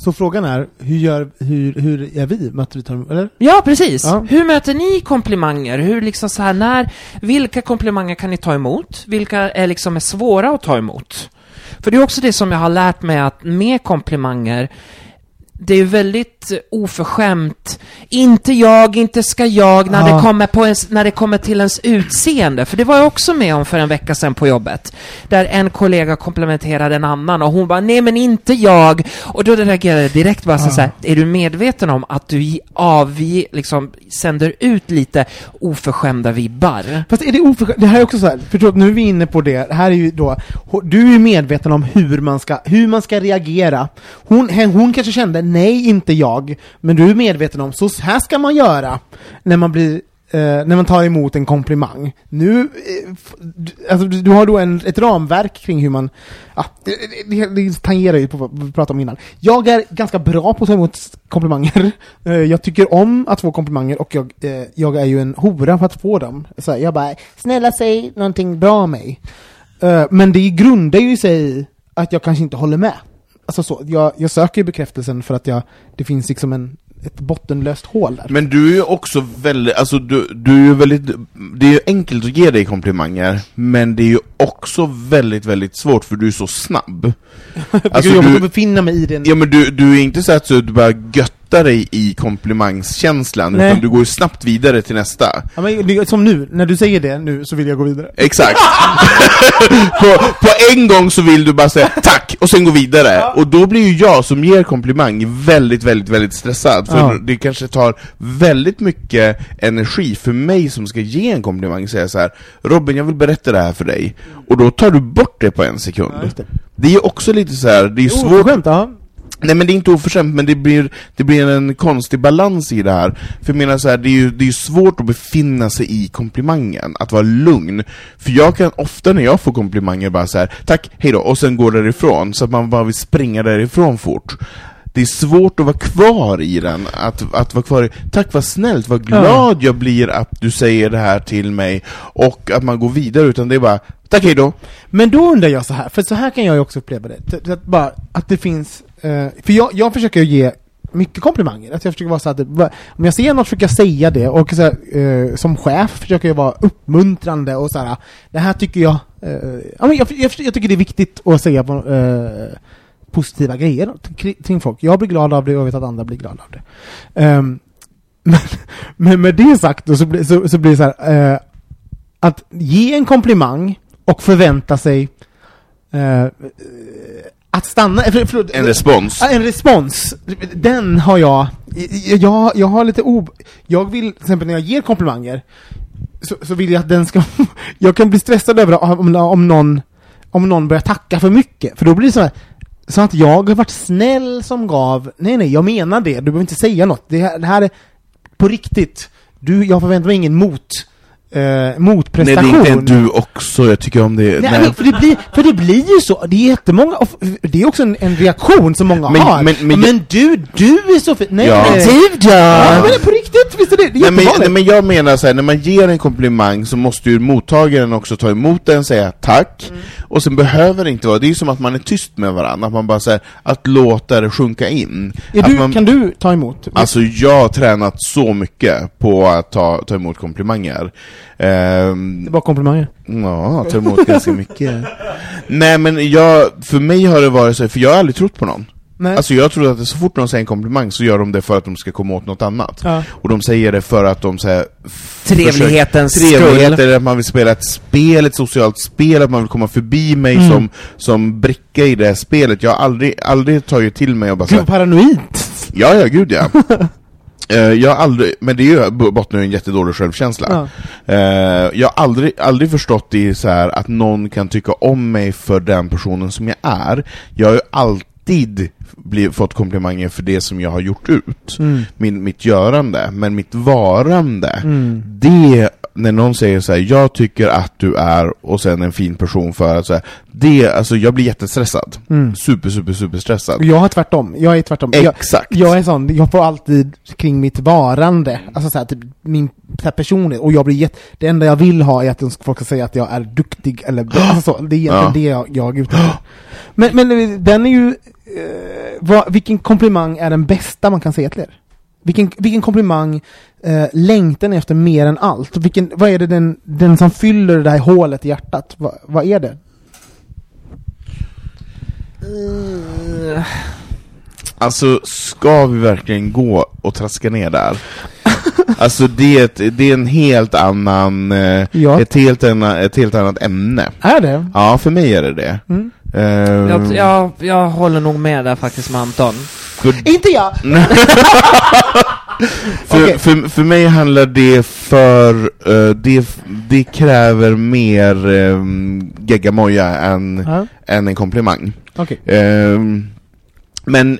Speaker 4: Så frågan är, hur gör, hur, hur är vi att vi tar, eller?
Speaker 5: Ja, precis.
Speaker 4: Ja.
Speaker 5: Hur möter ni komplimanger? Hur liksom så här, när, vilka komplimanger kan ni ta emot? Vilka är liksom är svåra att ta emot? För det är också det som jag har lärt mig att med komplimanger, det är väldigt oförskämt. Inte jag, inte ska jag, när,
Speaker 4: Ja.
Speaker 5: det kommer på ens, när det kommer till ens utseende. För det var jag också med om för en vecka sedan på jobbet. Där en kollega komplimenterade en annan och hon bara nej men inte jag. Och då reagerade jag direkt bara så, så här, är du medveten om att du avge, liksom sänder ut lite oförskämda vibbar?
Speaker 4: Fast är det oförskämt? Det här är också så här, förstå, nu är vi inne på det, här är ju då, du är medveten om hur man ska, hur man ska reagera. Hon, hon kanske kände, nej inte jag, men du är medveten om, så här ska man göra när man blir Eh, när man tar emot en komplimang. Nu, eh, alltså, du, du har då en, ett ramverk kring hur man, ja, det, det, det tangerar ju på vad vi pratade om innan. Jag är ganska bra på att ta emot komplimanger. [LAUGHS] Eh, jag tycker om att få komplimanger och jag, eh, jag är ju en hora för att få dem. Så jag bara, snälla säg någonting bra om mig. Eh, men det grundar ju sig i att jag kanske inte håller med alltså så, jag, jag söker ju bekräftelsen för att jag, det finns liksom en, ett bottenlöst hål där.
Speaker 3: Men du är ju också väldigt, alltså du, du är ju väldigt, det är ju enkelt att ge dig komplimanger, men det är ju också väldigt, väldigt svårt för du är så snabb. [LAUGHS]
Speaker 4: Alltså, jag
Speaker 3: du-
Speaker 4: måste befinna mig i den.
Speaker 3: Ja men du, du är inte så att du bara göttar dig i komplimangskänslan,
Speaker 4: Nej.
Speaker 3: utan du går snabbt vidare till nästa.
Speaker 4: Ja, men, som nu, när du säger det nu så vill jag gå vidare.
Speaker 3: Exakt! [LAUGHS] på, på en gång så vill du bara säga tack, och sen gå vidare. Och då blir ju jag som ger komplimang väldigt, väldigt, väldigt stressad. För
Speaker 4: Ja.
Speaker 3: det kanske tar väldigt mycket energi för mig som ska ge en komplimang, säga så här Robin, jag vill berätta det här för dig. Och då tar du bort det på en sekund.
Speaker 4: just det.
Speaker 3: det är ju också lite så här, det är ju svårt
Speaker 4: Oförskämt, ja.
Speaker 3: Nej men det är inte oförskämt, men det blir, det blir en konstig balans i det här. För jag menar så här, det är ju det är svårt att befinna sig i komplimangen, att vara lugn. För jag kan ofta när jag får komplimanger bara så här, tack, hejdå, och sen går därifrån, så att man bara vill springa därifrån fort. Det är svårt att vara kvar i den, att, att vara kvar i, tack vad snällt, vad glad jag blir att du säger det här till mig, och att man går vidare, utan det är bara, tack hejdå.
Speaker 4: Men då undrar jag så här, för så här kan jag ju också uppleva det. Att, bara, att det finns, Eh, för jag, jag försöker ju ge mycket komplimanger. Att jag försöker vara så typ, att, om jag ser något försöker jag säga det, och så här, eh, som chef försöker jag vara uppmuntrande och så här. det här tycker jag, eh, jag, jag, jag tycker det är viktigt att säga på, eh, positiva grejer kring- folk. Jag blir glad av det och jag vet att andra blir glada av det. Um, [LAUGHS] men, men med det sagt då så, blir- så, så blir det så här, eh, att ge en komplimang och förvänta sig eh, att stanna, för, förlåt,
Speaker 3: En respons.
Speaker 4: En respons, den har jag, jag, jag har lite ob... Jag vill, till exempel när jag ger komplimanger, så, så vill jag att den ska, [LAUGHS] jag kan bli stressad över om, om någon, om någon börjar tacka för mycket, för då blir det så här, så att jag har varit snäll som gav, nej nej, jag menar det, du behöver inte säga något, det här, det här är på riktigt, du, jag förväntar mig ingen mot, eh,
Speaker 3: Nej,
Speaker 4: motprestation.
Speaker 3: det är inte du också, jag tycker om det.
Speaker 4: Nej, men för, det blir, för det blir ju så, det är jättemånga, och det är också en, en reaktion som många
Speaker 3: Men-
Speaker 4: har.
Speaker 3: men- men-
Speaker 4: men du, du är så fin, nej
Speaker 3: Ja.
Speaker 4: nej.
Speaker 5: Du då?
Speaker 4: Ja, men på riktigt, visst är det, det är
Speaker 3: Nej men, nej men jag menar så här, när man ger en komplimang så måste ju mottagaren också ta emot den, säga tack,
Speaker 4: Mm.
Speaker 3: och sen behöver det inte vara, det är ju som att man är tyst med varandra, att man bara säger att låta det sjunka in.
Speaker 4: Du,
Speaker 3: man,
Speaker 4: Kan du ta emot?
Speaker 3: Alltså jag har tränat så mycket på att ta, ta emot komplimanger. Ehm,
Speaker 4: det är bara komplimanger.
Speaker 3: Ja, ta emot ganska mycket. [LAUGHS] Nej men jag, för mig har det varit så, för jag har aldrig trott på någon.
Speaker 4: Nej.
Speaker 3: Alltså jag tror att det, så fort någon säger en komplimang så gör de det för att de ska komma åt något annat.
Speaker 4: Ja.
Speaker 3: Och de säger det för att de säger
Speaker 5: Trevlighetens
Speaker 3: Trevlighet,
Speaker 5: skull.
Speaker 3: eller att man vill spela ett spel, ett socialt spel, att man vill komma förbi mig
Speaker 4: Mm.
Speaker 3: som, som bricka i det här spelet. Jag har aldrig, aldrig tagit till mig och bara
Speaker 4: Gud paranoid.
Speaker 3: ja ja gud ja. [LAUGHS] Eh, jag har aldrig, men det är ju bottnar i en jättedålig självkänsla.
Speaker 4: Ja.
Speaker 3: Eh, jag har aldrig, aldrig förstått det så här att någon kan tycka om mig för den personen som jag är. Jag har ju alltid blivit, fått komplimanger för det som jag har gjort ut.
Speaker 4: Mm.
Speaker 3: Min, mitt görande, men mitt varande,
Speaker 4: Mm.
Speaker 3: det, när någon säger så här, jag tycker att du är, och sen en fin person för att så här, det, alltså jag blir jättestressad.
Speaker 4: Mm.
Speaker 3: Super, super, super stressad.
Speaker 4: Jag har tvärtom, jag är tvärtom. Jag,
Speaker 3: Exakt.
Speaker 4: jag är sån, jag får alltid kring mitt varande, alltså såhär, typ min så här personlighet, och jag blir jätte, det enda jag vill ha är att folk ska säga att jag är duktig, eller alltså så, det är egentligen
Speaker 3: Ja.
Speaker 4: det jag, jag är ute. Men, men den är ju, eh, vad, vilken komplimang är den bästa man kan säga till er? Vilken, vilken komplimang eh, längtar ni efter mer än allt? Vilken, vad är det den, den som fyller det där hålet i hjärtat? Va, vad är det?
Speaker 3: Alltså, ska vi verkligen gå och traska ner där? [LAUGHS] Alltså det är, ett, det är en helt annan, eh,
Speaker 4: Ja.
Speaker 3: ett, helt ett helt annat ämne.
Speaker 4: Är det?
Speaker 3: Ja, för mig är det det.
Speaker 4: Mm.
Speaker 3: Ehm,
Speaker 5: Jag, jag, jag håller nog med där faktiskt med Anton.
Speaker 3: för,
Speaker 4: Inte jag! [LAUGHS]
Speaker 3: för,
Speaker 4: Okej.
Speaker 3: för, för mig handlar det för, eh, det, det kräver mer um, geggamoja än,
Speaker 4: Ja,
Speaker 3: än en komplimang.
Speaker 4: okej.
Speaker 3: Ehm, men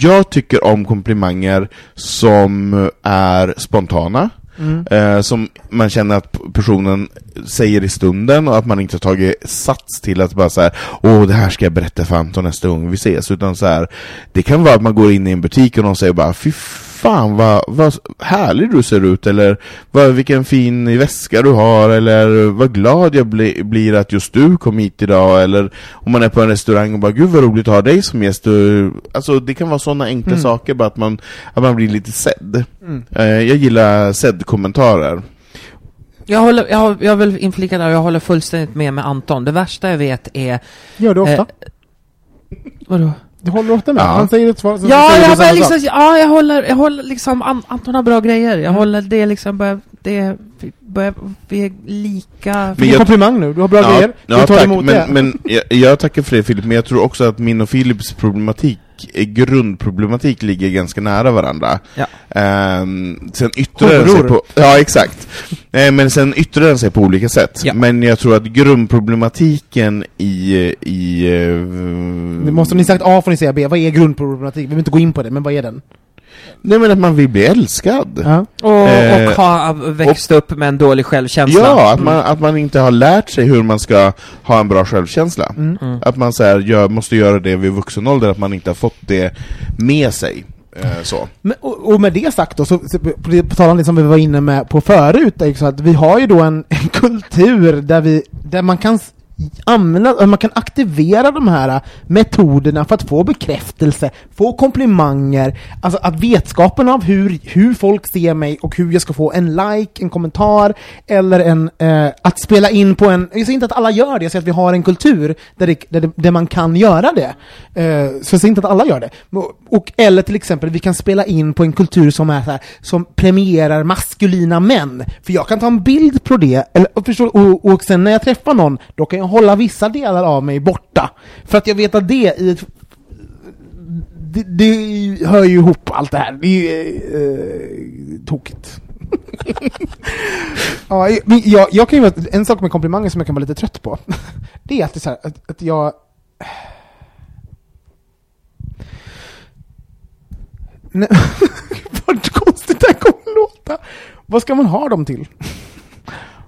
Speaker 3: jag tycker om komplimanger som är spontana,
Speaker 4: Mm.
Speaker 3: eh, som man känner att personen säger i stunden och att man inte har tagit sats till att bara såhär, Åh, det här ska jag berätta för Anton nästa gång vi ses, utan så här, det kan vara att man går in i en butik och någon säger bara Fy fan vad, vad härlig du ser ut, eller vad, vilken fin väska du har, eller vad glad jag bli, blir att just du kom hit idag, eller om man är på en restaurang och bara gud vad roligt att ha dig som gäst. Du, alltså det kan vara sådana enkla
Speaker 4: Mm.
Speaker 3: saker, bara att man, att man blir lite sedd.
Speaker 4: Mm.
Speaker 3: Eh, jag gillar sedd-kommentarer.
Speaker 5: Jag håller, jag, jag vill inflika där, jag håller fullständigt med med Anton. Det värsta jag vet är...
Speaker 4: Gör du ofta?
Speaker 5: Eh, vadå?
Speaker 4: Du håller ofta med?
Speaker 3: Ja.
Speaker 4: Han säger ett svar, så
Speaker 5: Ja,
Speaker 4: säger du
Speaker 5: jag,
Speaker 4: samma
Speaker 5: börjar liksom,
Speaker 4: sak.
Speaker 5: ja, jag håller, jag håller liksom, An- Anton har bra grejer. Jag håller det liksom, börjar, det, vi börjar, vi är lika...
Speaker 4: Fick en komplimang nu, du har bra grejer.
Speaker 3: ja,
Speaker 4: du tar
Speaker 3: tack,
Speaker 4: emot
Speaker 3: men,
Speaker 4: det.
Speaker 3: men jag, jag tackar för det Filip, men jag tror också att min och Philips problematik, grundproblematik ligger ganska nära varandra.
Speaker 5: Ja.
Speaker 3: Ehm, sen yttrar den sig på... Ja, exakt. Eh, men sen yttrar den sig på olika sätt.
Speaker 5: Ja.
Speaker 3: Men jag tror att grundproblematiken i... i
Speaker 4: Nu måste ni sagt A får ni säga B. Vad är grundproblematik? Vi behöver inte gå in på det, men vad är den?
Speaker 3: Nej men att man vill bli älskad.
Speaker 4: Ja.
Speaker 5: Och,
Speaker 3: Eh,
Speaker 5: och ha växt upp med en dålig självkänsla.
Speaker 3: Ja, att man, att man inte har lärt sig hur man ska ha en bra självkänsla.
Speaker 4: Mm.
Speaker 5: Mm.
Speaker 3: Att man så här, gör, måste göra det vid vuxen ålder, att man inte har fått det med sig. Eh, så.
Speaker 4: Men, och, och med det sagt då, så, så på, det- på tal om det som vi var inne med på förut, så att vi har ju då en, en kultur där, vi, där man kan använda, man kan aktivera de här äh, metoderna för att få bekräftelse, få komplimanger, alltså att vetskapen av hur, hur folk ser mig och hur jag ska få en like, en kommentar, eller en, eh, att spela in på en, jag säger inte att alla gör det, jag säger att vi har en kultur där, det, där, det, där man kan göra det. Eh, så jag säger inte att alla gör det. Och, eller till exempel, vi kan spela in på en kultur som är så här, som premierar maskulina män. För jag kan ta en bild på det, eller, och, förstå, och, och sen när jag träffar någon, då kan jag hålla vissa delar av mig borta. För att jag vet att det i ett det, det hör ju ihop allt det här. Det är ju eh, tokigt. [LAUGHS] ja, jag, jag kan ju, en sak med komplimanger som jag kan vara lite trött på, [LAUGHS] det är att, det är så här, att, att jag... [LAUGHS] Vad konstigt det här kommer låta. Vad ska man ha dem till?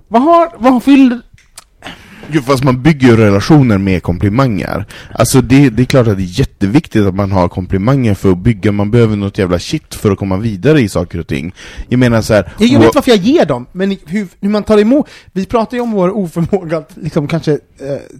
Speaker 4: Vad har, vad fyller...
Speaker 3: Jo, fast man bygger ju relationer med komplimanger. Alltså det, det är klart att det är jätteviktigt att man har komplimanger för att bygga, man behöver något jävla shit för att komma vidare i saker och ting. Jag menar så här,
Speaker 4: Jag vet varför jag ger dem, men hur, hur man tar emot... Vi pratar ju om vår oförmåga att liksom kanske eh,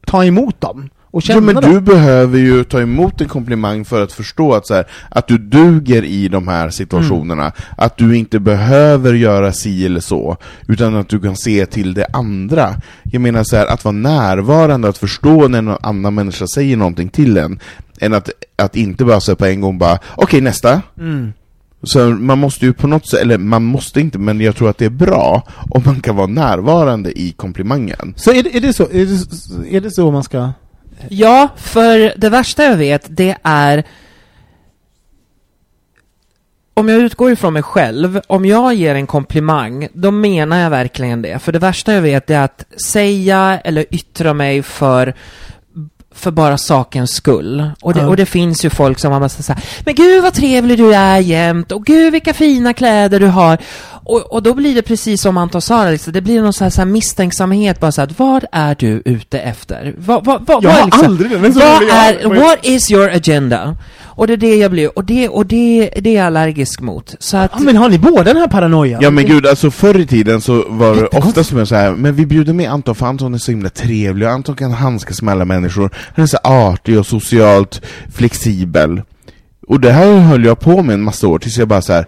Speaker 4: ta emot dem och känna
Speaker 3: Ja, men
Speaker 4: dem.
Speaker 3: du behöver ju ta emot en komplimang för att förstå att, så här, att du duger i de här situationerna,
Speaker 4: Mm.
Speaker 3: att du inte behöver göra si eller så, utan att du kan se till det andra. Jag menar så här, att vara närvarande, att förstå när någon annan människa säger någonting till en, än att, att inte bara säga på en gång bara okej nästa.
Speaker 4: Mm.
Speaker 3: Så man måste ju på något sätt, eller man måste inte, men jag tror att det är bra om man kan vara närvarande i komplimangen.
Speaker 4: Så är det, är det så, är det, så- är det så man ska...
Speaker 5: Ja, för det värsta jag vet, det är om jag utgår ifrån mig själv, om jag ger en komplimang, då menar jag verkligen det. För det värsta jag vet är att säga eller yttra mig för för bara sakens skull. Och det,
Speaker 4: Ja.
Speaker 5: och det finns ju folk som har massa såhär, men gud vad trevlig du är jämt, och gud vilka fina kläder du har. Och, och då blir det precis som Anton sa, liksom, det blir någon så här, så här misstänksamhet, bara såhär, vad är du ute efter? Vad, vad, vad,
Speaker 4: Jag har
Speaker 5: liksom,
Speaker 4: aldrig är så
Speaker 5: vad är, what is your agenda? Och det är det jag blir, och det, och det, det är jag allergisk mot. Så att,
Speaker 4: Ja, men har ni båda den här paranoian?
Speaker 3: Ja men gud, alltså förr i tiden så var det ofta som jag så här, men vi bjuder med Anton för Anton är så himla trevlig och Anton kan handskas med alla människor. Han är så artig och socialt flexibel. Och det här höll jag på med en massa år tills jag bara så här,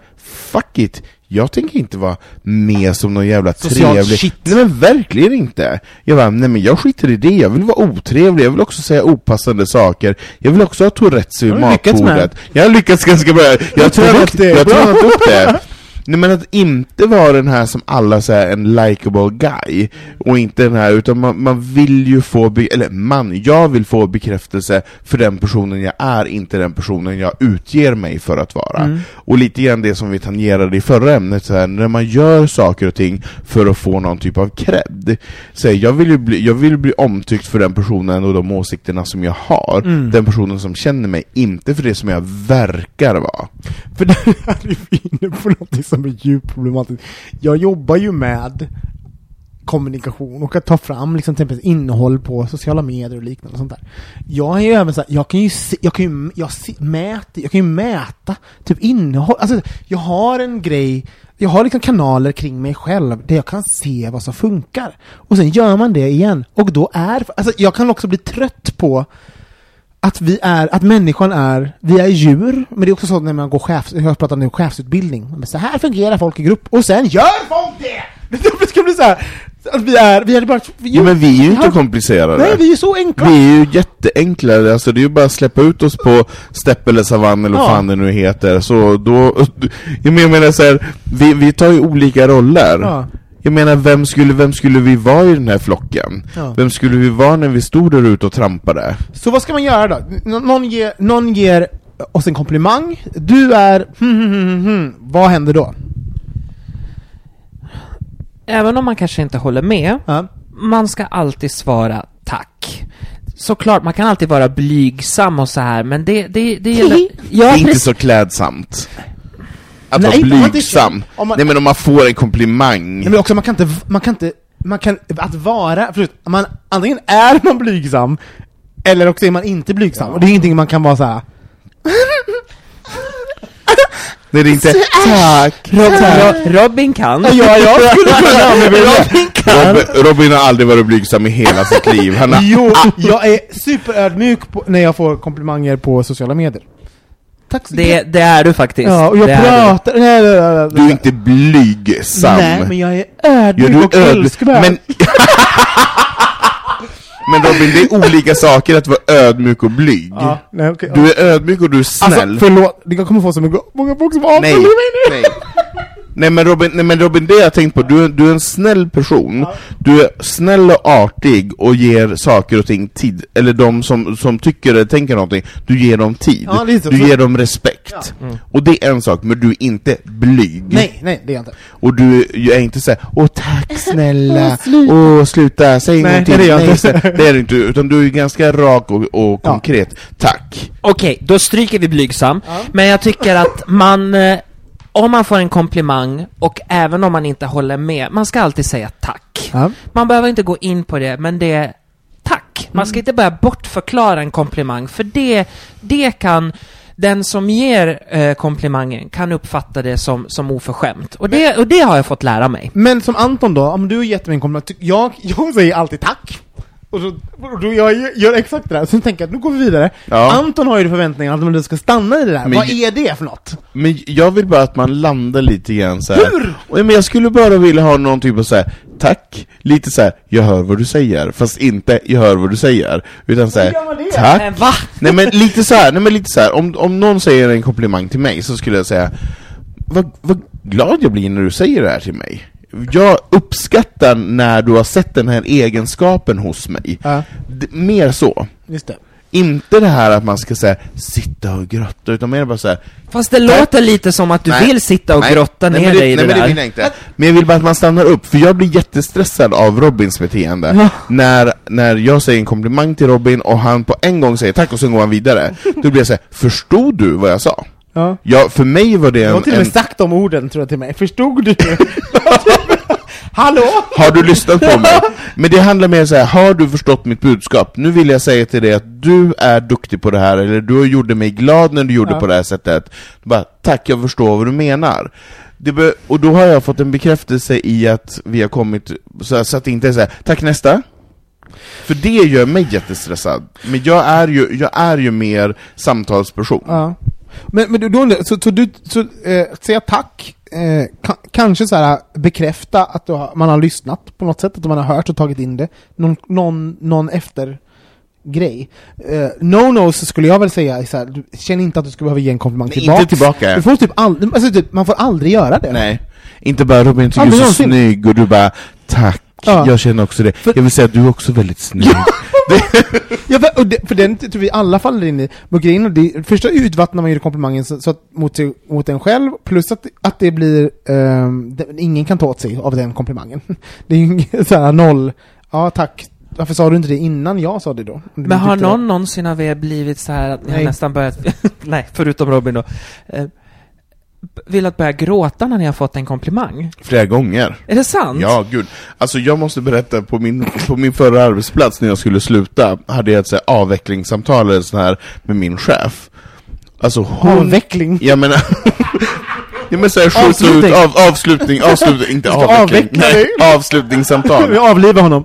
Speaker 3: fuck it, jag tänker inte vara med som någon jävla
Speaker 4: Socialt
Speaker 3: trevlig...
Speaker 4: shit.
Speaker 3: Nej men verkligen inte! Jag bara, nej men jag skiter i det, jag vill vara otrevlig, jag vill också säga opassande saker, jag vill också ha Tourettes vid matbordet. Jag har lyckats ganska bra, jag har
Speaker 4: tränat
Speaker 3: tränat,
Speaker 4: det,
Speaker 3: jag
Speaker 4: bra.
Speaker 3: tränat upp det. Nej men att inte vara den här som alla säger en likable guy, och inte den här, utan man, man vill ju få, eller man, jag vill få bekräftelse för den personen jag är, inte den personen jag utger mig för att vara.
Speaker 4: Mm.
Speaker 3: Och lite grann det som vi tangerade i förra ämnet, så här, när man gör saker och ting för att få någon typ av cred. Så här, jag, vill bli, jag vill bli omtyckt för den personen och de åsikterna som jag har,
Speaker 4: Mm.
Speaker 3: den personen som känner mig, inte för det som jag verkar vara.
Speaker 4: För där är vi inne på något som är djupt problematiskt. Jag jobbar ju med kommunikation och att ta fram liksom till exempel innehåll på sociala medier och liknande och sånt där. Jag är ju även så här, jag kan ju se, jag kan ju, jag se, mäta, jag kan ju mäta typ innehåll, alltså jag har en grej, jag har liksom kanaler kring mig själv där jag kan se vad som funkar. Och sen gör man det igen. Och då är, alltså jag kan också bli trött på att vi är, att människan är, vi är djur, men det är också så när man går chefs, jag pratar nu chefsutbildning, men så här fungerar folk i grupp, och sen gör folk det! [LAUGHS] Det ska bli så här, att vi är, vi är bara...
Speaker 3: Jo, men vi är ju inte
Speaker 4: Ja.
Speaker 3: komplicerade.
Speaker 4: Nej, vi är så enkla!
Speaker 3: Vi är ju jätteenkla, alltså det är ju bara att släppa ut oss på stepp eller savann eller vad
Speaker 4: Ja.
Speaker 3: fan det nu heter, så då... [LAUGHS] Jag menar, jag menar så här, vi, vi tar ju olika roller.
Speaker 4: Ja.
Speaker 3: Jag menar, vem skulle, vem skulle vi vara i den här flocken?
Speaker 4: Ja.
Speaker 3: Vem skulle vi vara när vi stod där ute och trampade?
Speaker 4: Så vad ska man göra då? N- någon, ger, någon ger oss en komplimang, du är hmm, hmm, hmm, hmm. vad händer då?
Speaker 5: Även om man kanske inte håller med,
Speaker 4: Ja.
Speaker 5: man ska alltid svara tack. Såklart, man kan alltid vara blygsam och så här, men det, det, det gäller... [LAUGHS]
Speaker 3: Det
Speaker 5: Ja,
Speaker 3: är inte så klädsamt. Att
Speaker 4: Nej,
Speaker 3: vara
Speaker 4: om man inte-
Speaker 3: blygsam.
Speaker 4: om man-
Speaker 3: Nej men om man får en komplimang.
Speaker 4: Nej, men också man kan inte, man kan inte, man kan, att vara, förlåt, man, antingen är man blygsam, eller också är man inte blygsam, och det är ingenting man kan vara så här.
Speaker 3: Nej, det är inte tack.
Speaker 5: Rob, Ro- Robin kan.
Speaker 4: Ja, jag skulle kunna. [LAUGHS]
Speaker 5: Robin kan.
Speaker 3: Robin, Robin har aldrig varit blygsam i hela sitt liv. Han har,
Speaker 4: Jo, jag är superödmjuk på, när jag får komplimanger på sociala medier. Tack så
Speaker 5: Det, det är du faktiskt.
Speaker 4: Ja, och jag
Speaker 5: det är du.
Speaker 4: pratar... Nej, nej, nej, nej.
Speaker 3: du är inte blygsam.
Speaker 4: Nej, men jag är
Speaker 3: Ja,
Speaker 4: ödmjuk
Speaker 3: du
Speaker 4: och
Speaker 3: är ödmjuk.
Speaker 4: älskvärd.
Speaker 3: Men, [LAUGHS] men Robin, det är olika saker att vara ödmjuk och blyg.
Speaker 4: Ja, nej, okej,
Speaker 3: Du
Speaker 4: ja.
Speaker 3: är ödmyk och du är snäll.
Speaker 4: Alltså, förlåt, jag kommer få så mycket, många folk som avföljer mig nu!
Speaker 3: nej. [LAUGHS] Nej men Robin, nej men Robin, det jag tänkt på, du är, du är en snäll person, du är snäll och artig och ger saker och ting tid, eller de som, som tycker eller tänker någonting, du ger dem tid,
Speaker 4: Ja, är så.
Speaker 3: du
Speaker 4: Så-
Speaker 3: ger dem respekt. Och det är en sak, men du är inte blyg.
Speaker 4: Nej, nej, det är jag inte.
Speaker 3: Och du är inte såhär, åh tack [LAUGHS] snälla, åh sluta, säg
Speaker 4: Nej,
Speaker 3: någonting.
Speaker 4: det är jag inte.
Speaker 3: så- det är du inte, utan du är ganska rak och, och konkret. Tack.
Speaker 5: Okej, då stryker vi blygsam. Men jag tycker att man, eh, om man får en komplimang och även om man inte håller med, man ska alltid säga tack.
Speaker 4: Ja.
Speaker 5: Man behöver inte gå in på det, men det är tack. Man
Speaker 4: Mm.
Speaker 5: ska inte börja bortförklara en komplimang, för det, det kan den som ger eh, komplimangen kan uppfatta det som, som oförskämt. Och det, och det har jag fått lära mig.
Speaker 4: Men som Anton då, om du har gett mig en komplimang, jag, [LAUGHS] jag säger alltid tack. Och, så, och då jag gör exakt det där, sen tänker jag att nu går vi vidare.
Speaker 3: Ja.
Speaker 4: Anton har ju förväntningar att du ska stanna i det där.
Speaker 3: Men
Speaker 4: Vad är det för något?
Speaker 3: Men jag vill bara att man landar lite grann så här.
Speaker 4: Hur?
Speaker 3: Och, men jag skulle bara vilja ha någon typ av så här. tack, lite så här. jag hör vad du säger, fast inte jag hör vad du säger. Utan så här,
Speaker 4: gör man det?
Speaker 3: tack.
Speaker 5: Men va?
Speaker 3: Nej men lite så här, nej men lite så här. Om, om någon säger en komplimang till mig så skulle jag säga vad, vad glad jag blir när du säger det här till mig. Jag uppskattar när du har sett den här egenskapen hos mig.
Speaker 4: Ja.
Speaker 3: Mer så.
Speaker 4: Just det.
Speaker 3: Inte det här att man ska säga sitta och grotta, utan mer bara så här.
Speaker 5: Fast det låter lite som att du
Speaker 3: Nej.
Speaker 5: vill sitta och
Speaker 3: Nej,
Speaker 5: grotta
Speaker 3: nej,
Speaker 5: ner
Speaker 3: men det,
Speaker 5: dig i
Speaker 3: nej,
Speaker 5: det
Speaker 3: men det
Speaker 5: där.
Speaker 3: vill jag inte. Men jag vill bara att man stannar upp, för jag blir jättestressad av Robins beteende. När, när jag säger en komplimang till Robin och han på en gång säger tack och sen går han vidare. [LAUGHS] Då blir jag såhär, förstod du vad jag sa?
Speaker 4: Ja.
Speaker 3: Ja, för mig var det
Speaker 4: Du har
Speaker 3: en...
Speaker 4: till och med
Speaker 3: en
Speaker 4: sagt de orden tror jag till mig. Förstod du? [LAUGHS] Hallå?
Speaker 3: har du lyssnat på mig? Men det handlar mer så här, har du förstått mitt budskap? Nu vill jag säga till dig att du är duktig på det här, eller du gjorde mig glad när du gjorde
Speaker 4: Ja.
Speaker 3: på det här sättet. Bara, tack, jag förstår vad du menar. Och då har jag fått en bekräftelse i att vi har kommit, så, så att det inte är så här, tack nästa. För det gör mig jättestressad. Men jag är ju, jag är ju mer samtalsperson.
Speaker 4: Ja. Men, men då så, så du, så, eh, säga tack, eh, ka, kanske så här bekräfta att har, man har lyssnat på något sätt, att man har hört och tagit in det, någon, någon, någon efter grej. Eh, no-nos skulle jag väl säga så här, du känner inte att du ska behöva ge en komplimang
Speaker 3: Nej,
Speaker 4: tillbaka.
Speaker 3: inte tillbaka.
Speaker 4: Du får typ aldrig, alltså typ, man får aldrig göra det.
Speaker 3: Nej, inte bara Robin tycker du är så snygg och du bara tack,
Speaker 4: Ja.
Speaker 3: jag känner också det.
Speaker 4: För-
Speaker 3: Jag vill säga att du är också väldigt snygg.
Speaker 4: Ja, [LAUGHS] för, och det, för den tror vi alla faller in i. Men grejen är, det, först utvattnar man ju komplimangen så, så att, mot, sig- mot en själv, plus att, att det blir, ehm, det, ingen kan ta åt sig av den komplimangen. [LAUGHS] Det är ju ingen- så här noll, ja tack, varför sa du inte det innan jag sa det då? Du
Speaker 5: Men har
Speaker 4: tyckte det.
Speaker 5: någon någonsin av er blivit så här att ni har nästan börjat, [LAUGHS] nej, förutom Robin då, eh, velat börja gråta när ni har fått en komplimang?
Speaker 3: Flera gånger.
Speaker 5: Är det sant?
Speaker 3: Ja, gud. Alltså jag måste berätta, på min, på min förra arbetsplats när jag skulle sluta, hade jag ett så här avvecklingssamtal eller sån här med min chef. Alltså hon...
Speaker 4: Avveckling.
Speaker 3: Jag menar... Jag menar såhär, skjuta ut,
Speaker 4: Avslutning.
Speaker 3: av, avslutning, avslutning, inte avveckling.
Speaker 4: avveckla
Speaker 3: Nej, avslutningssamtal.
Speaker 4: Vi avlivar honom.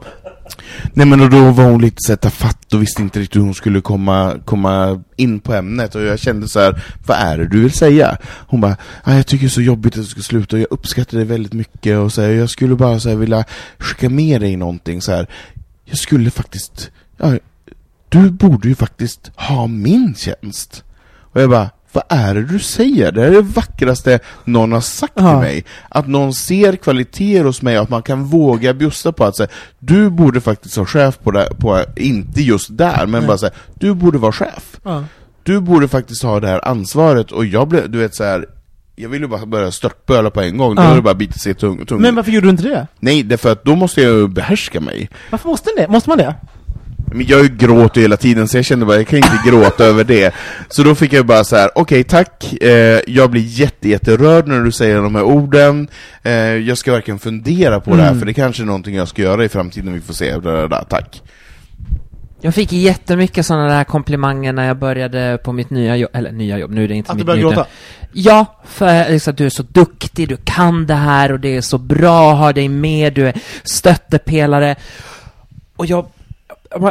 Speaker 3: Nej men och då var hon lite såhär tafatt och visste inte riktigt hur hon skulle komma, komma in på ämnet och jag kände så här: vad är det du vill säga? Hon bara, "Ah, jag tycker det är så jobbigt att du ska sluta och jag uppskattar det väldigt mycket och så här, jag skulle bara så här, vilja skicka med dig någonting så här. jag skulle faktiskt, ja, du borde ju faktiskt ha min tjänst. Och jag bara, vad är det du säger? Det här är det vackraste någon har sagt
Speaker 4: Ja.
Speaker 3: till mig. Att någon ser kvaliteter hos mig och att man kan våga bjussa på att säga, du borde faktiskt vara chef på det, på, inte just där, men bara säga, du borde vara chef.
Speaker 4: Ja.
Speaker 3: Du borde faktiskt ha det här ansvaret och jag blev, du vet så här. jag ville bara börja störtböla på en gång, då
Speaker 4: Ja.
Speaker 3: var det bara bita sig i tung, tung.
Speaker 4: Men varför gjorde du inte det?
Speaker 3: Nej, därför att då måste jag ju behärska mig.
Speaker 4: Varför måste det? Måste man det?
Speaker 3: Men jag gråter ju hela tiden, så jag kände bara, jag kan inte gråta [LAUGHS] över det. Så då fick jag bara så här: okej tack, eh, jag blir jätte, jätterörd när du säger de här orden, eh, jag ska verkligen fundera på det här, för det kanske är någonting jag ska göra i framtiden, vi får se, tack.
Speaker 5: Jag fick jättemycket sådana där komplimanger när jag började på mitt nya jobb, eller nya jobb, nu är det inte
Speaker 4: Att du
Speaker 5: mitt
Speaker 4: började
Speaker 5: nya.
Speaker 4: gråta?
Speaker 5: Ja, för liksom, att du är så duktig, du kan det här och det är så bra att ha dig med, du är stöttepelare. Och jag,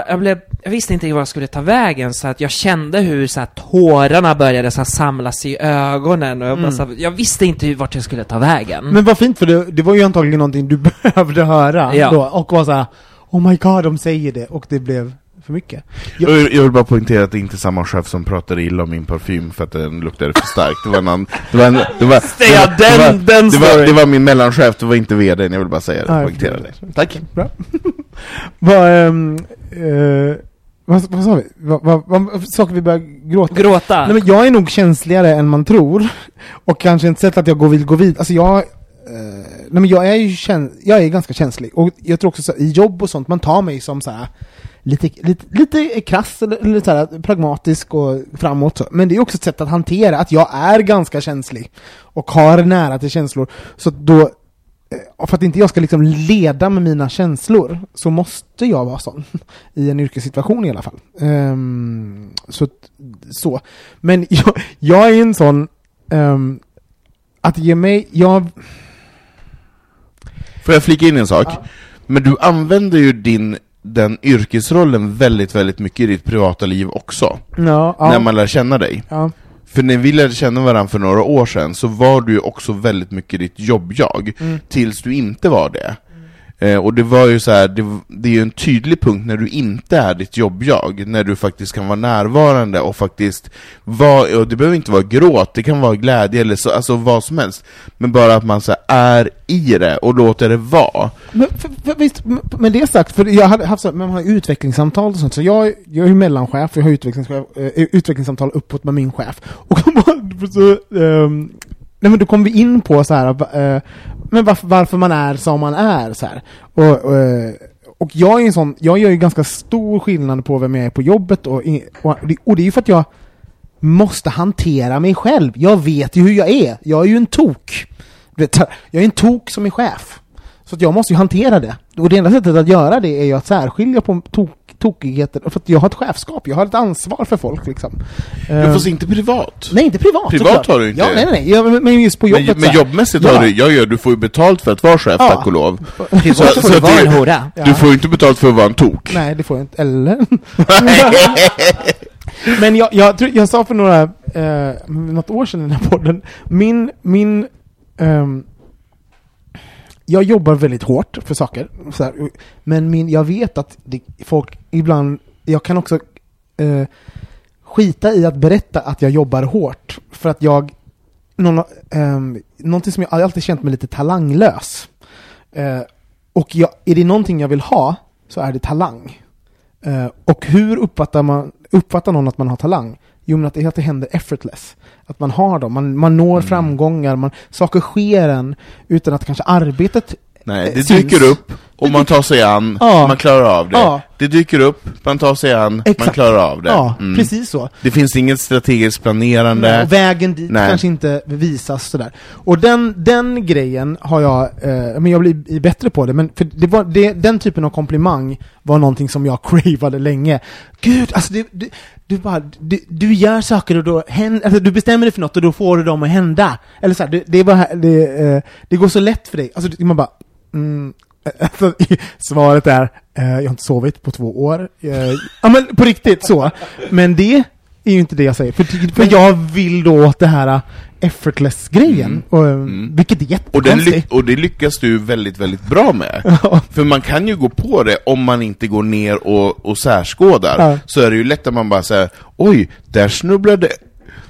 Speaker 5: jag, blev, jag visste inte vad jag skulle ta vägen, så att jag kände hur så här, tårarna började så här, samlas i ögonen och jag, bara, så här, jag visste inte hur- vart jag skulle ta vägen.
Speaker 4: Men vad fint, för det, det var ju antagligen någonting du [LAUGHS] behövde höra
Speaker 5: Ja.
Speaker 4: då, och var såhär Oh my god, de säger det, och det blev för mycket. Jag,
Speaker 3: Jag, vill bara poängtera att det inte är samma chef som pratade illa om min parfym för att den luktade för starkt. Det var en annan, det var en, det var, det
Speaker 5: Ja,
Speaker 3: var,
Speaker 5: den- den
Speaker 3: det var,
Speaker 5: storyn.
Speaker 3: det var min mellanchef, det var inte vdn, jag vill bara säga det,
Speaker 4: jag
Speaker 3: poängtera det. Tack.
Speaker 4: Bra. [LAUGHS] vad, ehm, eh, vad, vad sa vi? Vad, vad, vad, saker vi börjar gråta?
Speaker 5: Gråta?
Speaker 4: Nej, men jag är nog känsligare än man tror, och kanske inte sett att jag går, vill gå vidare. Alltså jag, eh, nej men jag är ju käns- jag är ganska känslig, och jag tror också så, i jobb och sånt, man tar mig som så här lite, lite, lite krass eller, så här, pragmatisk och framåt. Så. Men det är också ett sätt att hantera att jag är ganska känslig och har nära till känslor. Så då, eh, för att inte jag ska liksom leda med mina känslor, så måste jag vara sån. [LAUGHS] I en yrkessituation i alla fall. Ehm, så, så. Men [LAUGHS] jag, jag är en sån, ehm, att ge mig, jag,
Speaker 3: Får jag flika in en sak? Men du använder ju din, den yrkesrollen väldigt, väldigt mycket i ditt privata liv också.
Speaker 4: ja, ja,
Speaker 3: När man lär känna dig.
Speaker 4: ja.
Speaker 3: För när vi lärde känna varandra för några år sedan så var du ju också väldigt mycket ditt jobb-jag,
Speaker 4: Mm.
Speaker 3: tills du inte var det. Eh, och det var ju så här, det, det är ju en tydlig punkt när du inte är ditt jobb-jag, när du faktiskt kan vara närvarande och faktiskt vara, och det behöver inte vara gråt, det kan vara glädje eller så, alltså vad som helst. Men bara att man så här, är i det och låter det vara.
Speaker 4: Men, för, för, visst, med det sagt, för jag hade haft så, man har utvecklingssamtal och sånt, så jag, jag är ju mellanchef, jag har utvecklingschef, eh, utvecklingssamtal uppåt med min chef. Och [LAUGHS] så, ehm, nej men då kom vi in på så här, uh, men varför, varför man är som man är så här. Och, uh, och jag är en sån, jag gör ju ganska stor skillnad på vem jag är på jobbet och, och, det- och det är ju för att jag måste hantera mig själv. Jag vet ju hur jag är. Jag är ju en tok. Jag är en tok som är chef. Så att jag måste ju hantera det. Och det enda sättet att göra det är ju att särskilja på tok, tokigheter. För att jag har ett chefskap, jag har ett ansvar för folk liksom.
Speaker 3: Du
Speaker 4: Eh,
Speaker 3: får inte privat.
Speaker 4: Nej, inte privat
Speaker 3: Privat
Speaker 4: såklart.
Speaker 3: har du inte.
Speaker 4: Ja, nej, nej, nej. Ja, men- just på jobbet
Speaker 3: Men,
Speaker 4: så
Speaker 3: men jobbmässigt
Speaker 4: Ja.
Speaker 3: har du, jag gör, du får ju betalt för att vara chef,
Speaker 4: Ja.
Speaker 3: tack och lov. Så-
Speaker 5: får
Speaker 3: så
Speaker 5: du vara en hora.
Speaker 4: Ja.
Speaker 3: Du får ju inte betalt för att vara en tok.
Speaker 4: Nej, det får jag inte. Eller? [LAUGHS] Men jag, jag, tror, jag sa för några, eh, något år sedan i den här podden, min, min, ehm, jag jobbar väldigt hårt för saker, så här, men min, jag vet att det, folk ibland, jag kan också eh, skita i att berätta att jag jobbar hårt, för att jag, någon, eh, någonting som jag alltid känt mig lite talanglös. Eh, och jag, är det någonting jag vill ha, så är det talang. Eh, och hur uppfattar, man, uppfattar någon att man har talang? Jo, men att det, att det händer effortless. Att man har dem, man, man når framgångar, man, saker sker en utan att kanske arbetet
Speaker 3: Nej, det
Speaker 4: syns.
Speaker 3: dyker upp, och man tar sig an,
Speaker 4: Ja.
Speaker 3: man klarar av det.
Speaker 4: Ja.
Speaker 3: Det dyker upp, man tar sig an, man
Speaker 4: Exakt.
Speaker 3: klarar av det.
Speaker 4: Ja,
Speaker 3: Mm.
Speaker 4: precis så.
Speaker 3: Det finns inget strategiskt planerande.
Speaker 4: Och vägen dit
Speaker 3: Nej.
Speaker 4: kanske inte visas sådär. Och den, den grejen har jag, eh, men jag blir bättre på det, men för det var, det, den typen av komplimang var någonting som jag [LAUGHS] cravade länge. Gud, alltså det, du, du bara, du, du gör saker och då händer, alltså du bestämmer dig för något och då får du dem att hända. Eller såhär, det, det, är bara, det, eh, det går så lätt för dig. Alltså man bara, mm, [LAUGHS] svaret är, eh, jag har inte sovit på två år. Eh, ja men på riktigt så. Men det är ju inte det jag säger. För, för jag vill då åt det här eh, effortless-grejen. Och, eh, Vilket är
Speaker 3: Och,
Speaker 4: jättekonstigt.
Speaker 3: och det lyckas du väldigt, väldigt bra med. [LAUGHS] För man kan ju gå på det om man inte går ner och, och särskådar.
Speaker 4: Ja.
Speaker 3: Så är det ju lätt att man bara säger oj, där snubblade...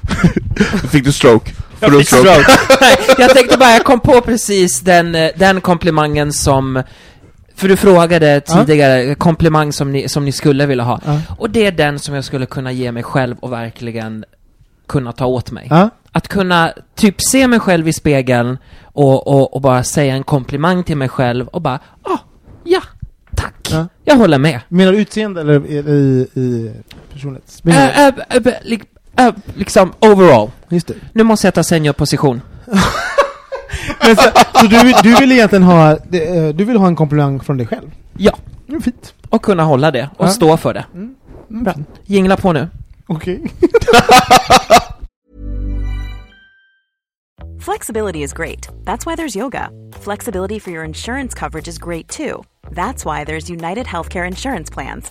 Speaker 3: [LAUGHS] Fick du stroke? Stroke? [LAUGHS]
Speaker 5: Nej, jag tänkte bara, jag kom på precis den, eh, den komplimangen som för du frågade tidigare, komplimang som ni, som ni skulle vilja ha.
Speaker 4: Ja.
Speaker 5: Och det är den som jag skulle kunna ge mig själv och verkligen kunna ta åt mig.
Speaker 4: Ja.
Speaker 5: Att kunna typ se mig själv i spegeln och, och, och bara säga en komplimang till mig själv och bara, ah, ja, tack.
Speaker 4: Ja.
Speaker 5: Jag håller med.
Speaker 4: Menar du utseende eller i, i, i personlighet?
Speaker 5: Äh, äh, äh, äh, liksom overall.
Speaker 4: Just det.
Speaker 5: Nu måste jag ta seniorposition. [LAUGHS]
Speaker 4: Men så, så du, du vill egentligen ha, det, eh, du vill ha en komplimang från dig själv?
Speaker 5: Ja.
Speaker 4: Mm, fint.
Speaker 5: Och kunna hålla det och
Speaker 4: Ja.
Speaker 5: stå för det.
Speaker 4: Mm,
Speaker 5: Bra. Jingla på nu.
Speaker 4: Okej. [LAUGHS]
Speaker 7: Flexibility is great. That's why there's yoga. Flexibility for your insurance coverage is great too. That's why there's United Healthcare Insurance Plans.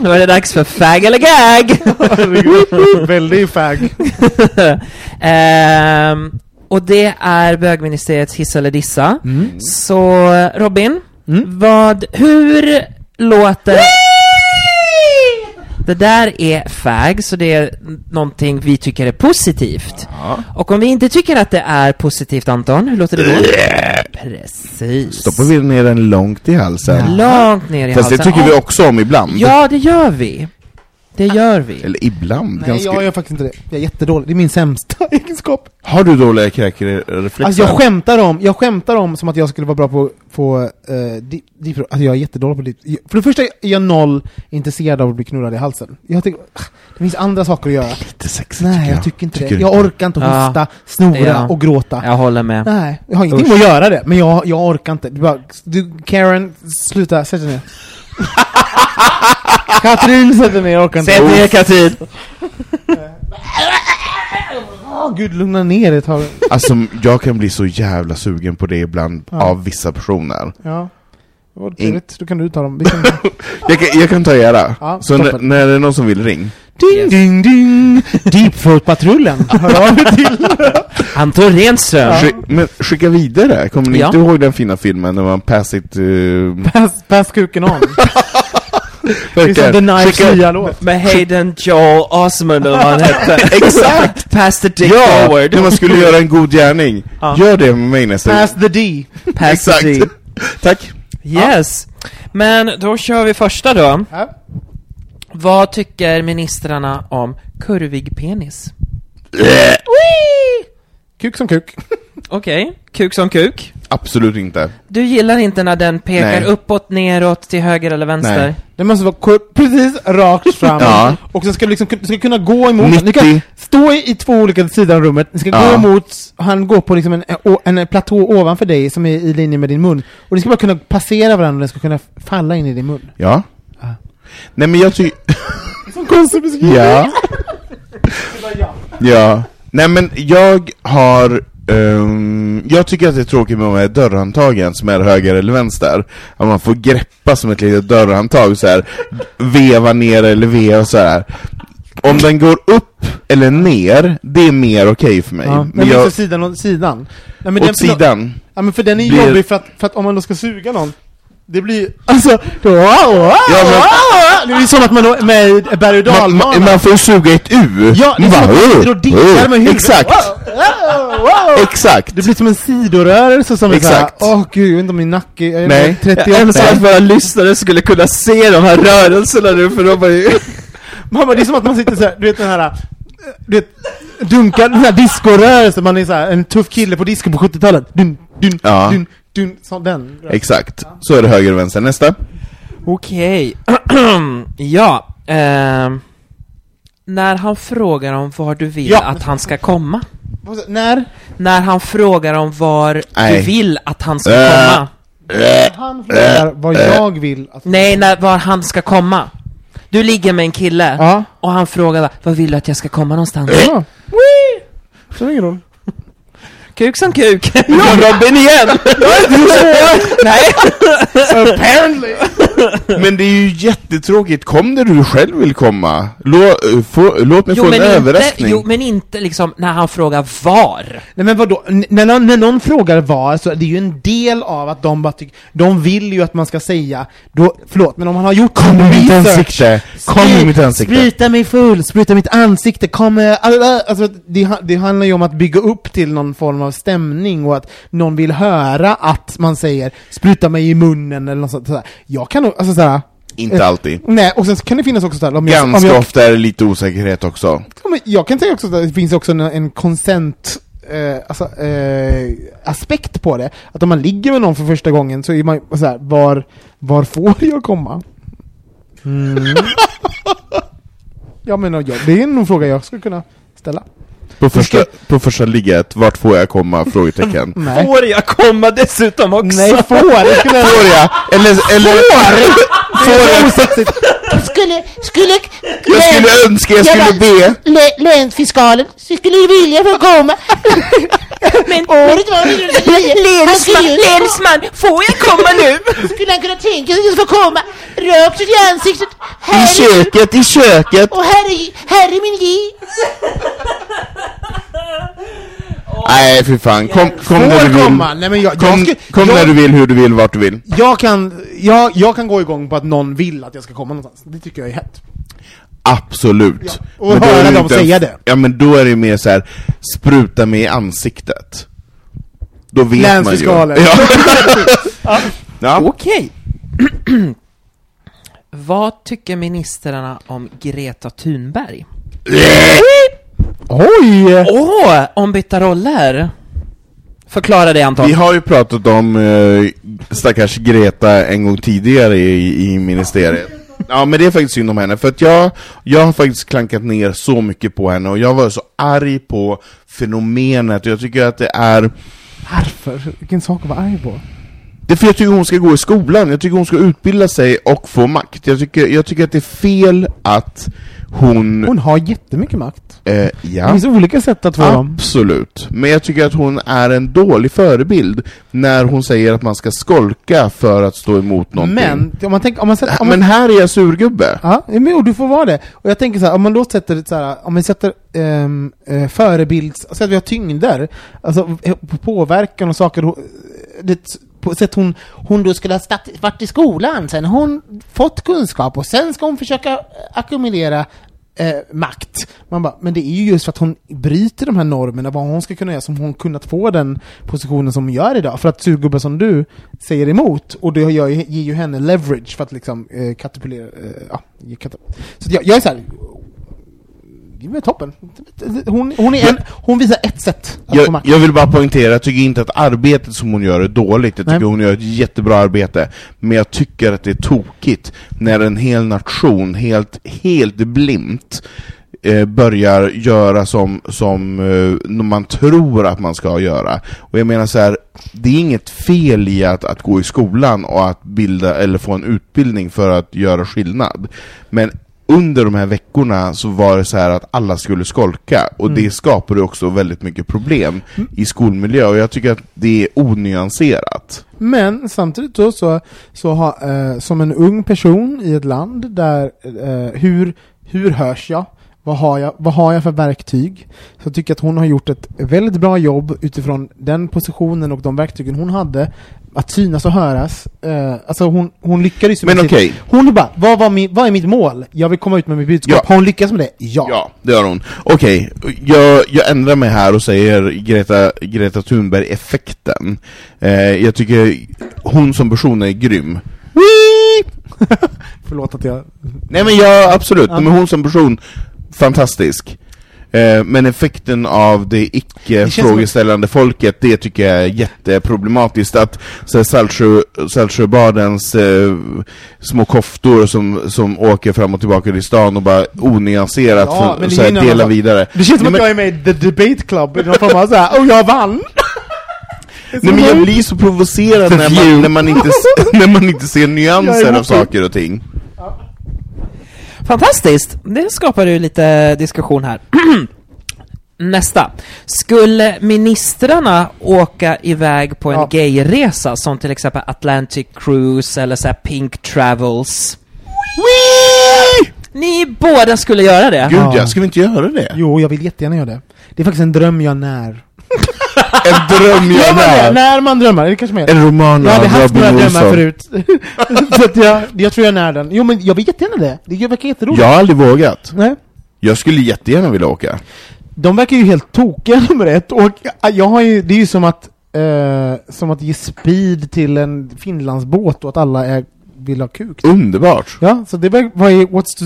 Speaker 5: Nu är det dags för fag eller gag! [LAUGHS]
Speaker 4: Väldigt fag. [LAUGHS]
Speaker 5: Ehm, och det är bögministeriets hissa eller dissa. Så Robin, vad, hur låter... Det där är fag, så det är någonting vi tycker är positivt. Och om vi inte tycker att det är positivt Anton, hur låter det då? Precis.
Speaker 3: Stoppar vi ner den långt i halsen.
Speaker 5: Långt ner i
Speaker 3: Fast det
Speaker 5: halsen.
Speaker 3: tycker vi
Speaker 5: Ja.
Speaker 3: också om ibland.
Speaker 5: Ja, det gör vi. Det gör vi.
Speaker 3: Eller ibland.
Speaker 4: Nej,
Speaker 3: ganska...
Speaker 4: jag gör faktiskt inte det. Jag är jättedålig. Det är min sämsta [LAUGHS] egenskap.
Speaker 3: Har du dåliga kräkreflexer?
Speaker 4: Alltså jag skämtar om, jag skämtar om som att jag skulle vara bra på, på uh, di, di, alltså jag är jättedålig på det. För det första är jag noll intresserad av att bli knullad i halsen. Jag tycker, ah, det finns andra saker att göra.
Speaker 3: Lite sexigt
Speaker 4: Nej, jag tycker inte
Speaker 3: Tycker
Speaker 4: det. Jag orkar inte
Speaker 5: Ja.
Speaker 4: hosta, snora
Speaker 5: Ja.
Speaker 4: och gråta.
Speaker 5: Jag håller med.
Speaker 4: Nej, jag har ingenting med att göra det, men jag, jag orkar inte. Du, bara, du Karen, sluta, sätt dig ner. [LAUGHS] Katrin, sätt dig ner, jag orkar inte.
Speaker 5: Sätt ner Katrin!
Speaker 4: Åh gud, lugna ner dig ett tag.
Speaker 3: Alltså, jag kan bli så jävla sugen på det ibland
Speaker 4: Ja.
Speaker 3: av vissa personer.
Speaker 4: Ja. Vad trevligt, då kan du ta dem. Vi kan... [LAUGHS]
Speaker 3: Jag kan, jag kan ta era.
Speaker 4: Ja,
Speaker 3: så när,
Speaker 4: toppen.
Speaker 3: när det är någon som vill, ring.
Speaker 4: Ding,
Speaker 5: Yes.
Speaker 4: ding, ding! Deepthroat-patrullen, [LAUGHS] hör av er till.
Speaker 5: Anton Renström!
Speaker 3: Skick, men skicka vidare, kommer ni
Speaker 5: Ja.
Speaker 3: inte ihåg den fina filmen när man pass it... Uh,
Speaker 4: Pass, pass kuken on. [LAUGHS] Det är som The. Knives
Speaker 3: Skicka-
Speaker 4: nya låt.
Speaker 5: Med Hayden Joel Osmond eller vad han hette. [LAUGHS]
Speaker 3: Exakt!
Speaker 5: Pass the dick
Speaker 3: Ja,
Speaker 5: forward.
Speaker 3: när man skulle göra en god gärning.
Speaker 4: Ja.
Speaker 3: Gör det med mig nästa
Speaker 4: Pass the D.
Speaker 5: Pass
Speaker 3: Exakt.
Speaker 5: the D.
Speaker 3: Tack.
Speaker 5: Yes. Men då kör vi första då.
Speaker 4: Ja.
Speaker 5: Vad tycker ministrarna om kurvig penis?
Speaker 4: Kuk som kuk.
Speaker 5: Okej, kuk som kuk.
Speaker 3: Absolut inte.
Speaker 5: Du gillar inte när den pekar
Speaker 3: Nej.
Speaker 5: uppåt, neråt, till höger eller vänster?
Speaker 3: Nej.
Speaker 4: Det måste vara precis rakt fram.
Speaker 3: Ja.
Speaker 4: Och sen ska du liksom, du ska kunna gå emot
Speaker 3: 90.
Speaker 4: Ni kan stå i, i två olika sidor av rummet, ni ska
Speaker 3: Ja.
Speaker 4: gå emot, han går på liksom en, en, en platå ovanför dig som är i linje med din mun. Och ni ska bara kunna passera varandra, och den ska kunna falla in i din mun.
Speaker 3: Ja. Nej men jag tycker... [LAUGHS]
Speaker 4: Som konstig beskrivning!
Speaker 3: Ja. [LAUGHS] Ja. Nej men jag har... ehm, jag tycker att det är tråkigt med de här dörrhandtagen som är höger eller vänster. Att man får greppa som ett litet dörrhandtag så här veva ner eller veva så här. Om den går upp eller ner, det är mer okej för mig.
Speaker 4: Ja. Men
Speaker 3: men
Speaker 4: jag... sidan, och- sidan. Nej, men den-
Speaker 3: åt sidan.
Speaker 4: Ja men för den är
Speaker 3: Det-
Speaker 4: jobbig för att, för att om man då ska suga någon det blir, alltså, då,
Speaker 3: Ja, men-
Speaker 4: det blir som att man är med i berg och
Speaker 3: Man,
Speaker 4: dalbana.
Speaker 3: man, man får suga ett U.
Speaker 4: Ja, det är som att man
Speaker 3: "Åh,
Speaker 4: sitter och dinkar
Speaker 3: åh."
Speaker 4: med huvudet.
Speaker 3: Exakt,
Speaker 4: Wow, wow, wow.
Speaker 3: exakt.
Speaker 4: Det blir som en sidorörelse som är såhär,
Speaker 3: Exakt.
Speaker 4: åh gud, jag vet inte om min nacke, jag är
Speaker 3: Nej.
Speaker 4: 38.
Speaker 5: Jag önskar att våra lyssnare skulle kunna se de här rörelserna nu, för de var ju... [LAUGHS]
Speaker 4: Mamma, det är som att man sitter såhär, du vet den här, du vet, dunkar, den här discorörelsen, man är såhär en tuff kille på disco på 70-talet. Dun, dun,
Speaker 3: Ja.
Speaker 4: dun, dun, så den.
Speaker 3: Exakt. Så är det höger och vänster. Nästa.
Speaker 5: Okej. [CLEARS THROAT] ja, ehm... När han frågar om var du vill
Speaker 4: Ja.
Speaker 5: att han ska komma.
Speaker 4: När?
Speaker 5: När han frågar om var
Speaker 3: Nej.
Speaker 5: du vill att han ska
Speaker 3: Äh.
Speaker 5: komma.
Speaker 4: Han frågar vad jag vill att...
Speaker 5: Nej, när, var han ska komma. Du ligger med en kille,
Speaker 4: Ja.
Speaker 5: och han frågar var vill du att jag ska komma någonstans?
Speaker 4: Ja. Spelar ingen roll.
Speaker 5: Kuk som kuk. [LAUGHS] Robin igen! Nej.
Speaker 4: Apparently!
Speaker 3: Men det är ju jättetråkigt, kom där du själv vill komma. Lå, eh, få, låt mig få en
Speaker 5: inte,
Speaker 3: överraskning.
Speaker 5: jo, men inte liksom när han frågar var.
Speaker 4: Nej men vadå, N- när någon, när någon frågar var, så är det ju en del av att de bara tycker, de vill ju att man ska säga, då, förlåt, men om man har gjort
Speaker 3: Kom i mitt
Speaker 4: research,
Speaker 3: ansikte! Kom i mitt ansikte!
Speaker 4: Spruta mig full, spruta mitt ansikte, kom eh, alla, alltså det, det handlar ju om att bygga upp till någon form av stämning och att någon vill höra att man säger spruta mig i munnen eller något sånt sådär. Jag kan nog, alltså såhär,
Speaker 3: Inte alltid.
Speaker 4: nej, och sen så kan det finnas också sådär, om jag, om
Speaker 3: Ganska
Speaker 4: jag,
Speaker 3: ofta är det lite osäkerhet också.
Speaker 4: Jag kan säga också att det finns också en, en consent eh, alltså, eh, aspekt på det. Att om man ligger med någon för första gången så är man så här, var, var får jag komma? Mm. [LAUGHS] ja men det är en fråga jag skulle kunna ställa.
Speaker 3: På första, på första ligget, vart får jag komma? Frågetecken. [LAUGHS]
Speaker 4: Nej.
Speaker 5: Får jag komma dessutom också?
Speaker 4: Nej, får! Det skulle jag...
Speaker 3: Får jag? Eller, eller...
Speaker 4: Får! Är osexigt.
Speaker 8: Skulle, skulle,
Speaker 3: Jag skulle önska, jag skulle be.
Speaker 8: lä- länsfiskalen skulle vilja få komma. Men [LAUGHS] året var 1969. Han skulle ju-
Speaker 5: Länsman, får jag komma nu?
Speaker 8: Skulle han kunna tänka sig att få komma rakt ut i ansiktet?
Speaker 3: I
Speaker 8: Här är,
Speaker 3: köket, i köket!
Speaker 8: och här är, här är min J. [LAUGHS]
Speaker 3: Nej fy fan, kom, kom när du vill.
Speaker 4: komma! Nej men jag, jag,
Speaker 3: Kom,
Speaker 4: skulle,
Speaker 3: kom
Speaker 4: jag,
Speaker 3: när du vill, hur du vill, vart du vill.
Speaker 4: jag kan, jag, jag kan gå igång på att någon vill att jag ska komma någonstans. Det tycker jag är hett.
Speaker 3: Absolut.
Speaker 4: Ja, och
Speaker 3: Men då
Speaker 4: höra
Speaker 3: är
Speaker 4: dem
Speaker 3: inte-
Speaker 4: säga det.
Speaker 3: Ja men då är det mer så här spruta mig i ansiktet. Då vet
Speaker 4: Länsfiskalen.
Speaker 3: man ju. [LAUGHS] Ja. ja.
Speaker 5: Okej. [CLEARS THROAT] Vad tycker ministrarna om Greta Thunberg?
Speaker 4: Oj!
Speaker 5: Åh, ombytta roller! Förklara det Anton.
Speaker 3: Vi har ju pratat om eh, stackars Greta en gång tidigare i, i ministeriet. Ja men det är faktiskt synd om henne, för att jag, jag har faktiskt klankat ner så mycket på henne och jag var så arg på fenomenet och jag tycker att det är
Speaker 4: Varför? Vilken sak att vara arg på?
Speaker 3: Det är för jag tycker hon ska gå i skolan, jag tycker hon ska utbilda sig och få makt. Jag tycker, jag tycker att det är fel att hon...
Speaker 4: Hon har jättemycket makt.
Speaker 3: Eh,
Speaker 4: Det
Speaker 3: ja,
Speaker 4: finns olika sätt att få dem.
Speaker 3: absolut. Men jag tycker att hon är en dålig förebild när hon säger att man ska skolka för att stå emot någonting.
Speaker 4: Men, om man tänker, om man sätter, om man,
Speaker 3: Men här är jag surgubbe.
Speaker 4: Ja, men du får vara det. Och jag tänker så här, om man då sätter så här, om man sätter um, uh, förebilds, så att vi har tyngder, alltså eh, på påverkan och saker, hon- det, på sätt hon, hon då skulle ha stat, varit i skolan, sen hon fått kunskap och sen ska hon försöka eh, ackumulera eh, makt. Man bara, men det är ju just för att hon bryter de här normerna, vad hon ska kunna göra, som hon kunnat få den positionen som hon gör idag. För att surgubbar som du säger emot, och det gör, ger ju henne leverage för att liksom eh, katapulera, eh, ja, ge katap- Så jag, jag är så här det är toppen. Hon, hon, är en, hon visar ett sätt att få
Speaker 3: Jag,
Speaker 4: makt.
Speaker 3: jag vill bara poängtera, jag tycker inte att arbetet som hon gör är dåligt, jag tycker
Speaker 4: Nej.
Speaker 3: hon gör ett jättebra arbete, men jag tycker att det är tokigt när en hel nation helt, helt blint eh, börjar göra som, som eh, man tror att man ska göra. Och jag menar så här, det är inget fel i att, att gå i skolan och att bilda, eller få en utbildning för att göra skillnad. Men under de här veckorna så var det så här att alla skulle skolka, och
Speaker 4: Mm.
Speaker 3: det skapade också väldigt mycket problem i skolmiljö, och jag tycker att det är onyanserat.
Speaker 4: Men samtidigt då så, så har, eh, som en ung person i ett land där, eh, hur, hur hörs jag? Vad har jag, vad har jag för verktyg? Så jag tycker att hon har gjort ett väldigt bra jobb utifrån den positionen och de verktygen hon hade att synas och höras. Eh, alltså hon, hon lyckades
Speaker 3: Men okej.
Speaker 4: Hon är bara, vad, var min, vad är mitt mål? Jag vill komma ut med mitt budskap.
Speaker 3: Ja.
Speaker 4: Har hon lyckats med det? Ja.
Speaker 3: Ja, det har hon. Okej, jag, jag ändrar mig här och säger Greta, Greta Thunberg-effekten. Eh, jag tycker hon som person är grym. [LAUGHS]
Speaker 4: Förlåt att jag...
Speaker 3: Nej men jag, absolut,
Speaker 4: Ja.
Speaker 3: men hon som person, fantastisk. Eh, men effekten av det icke-frågeställande folket, det tycker jag är jätteproblematiskt. Att Saltsjö, Saltsjöbadens eh, små koftor som, som åker fram och tillbaka i stan och bara onyanserat
Speaker 4: Ja,
Speaker 3: för, så här,
Speaker 4: är ju en
Speaker 3: dela
Speaker 4: annan-
Speaker 3: vidare.
Speaker 4: Det känns som att jag är med i The Debate Club, i någon form av såhär, oh jag vann! [LAUGHS]
Speaker 3: Nej men jag blir så provocerad när man, när, man inte, [LAUGHS] när man inte ser nyanser av saker och ting.
Speaker 5: Fantastiskt! Det skapar ju lite diskussion här. [CLEARS THROAT] Nästa. Skulle ministrarna åka iväg på en
Speaker 4: Ja.
Speaker 5: gayresa, som till exempel Atlantic Cruise eller så här Pink Travels? Ni båda skulle göra det?
Speaker 3: Gud
Speaker 4: ja,
Speaker 3: ska vi inte göra det?
Speaker 4: Jo, jag vill jättegärna göra det. Det är faktiskt en dröm jag när.
Speaker 3: En dröm
Speaker 4: Gör
Speaker 3: jag
Speaker 4: man
Speaker 3: när!
Speaker 4: När man drömmer, är det kanske mer?
Speaker 3: En roman
Speaker 4: Jag hade haft några drömmar förut. [LAUGHS] så att jag, jag tror jag när den. Jo men jag vill jättegärna det. Det verkar jätteroligt.
Speaker 3: Jag har aldrig vågat.
Speaker 4: Nej.
Speaker 3: Jag skulle jättegärna vilja åka.
Speaker 4: De verkar ju helt tokiga [LAUGHS] nummer ett, och jag har ju, det är ju som att, eh, som att ge speed till en Finlandsbåt och att alla är, vill ha kuk.
Speaker 3: Underbart!
Speaker 4: Ja, så det var, vad är, what's the,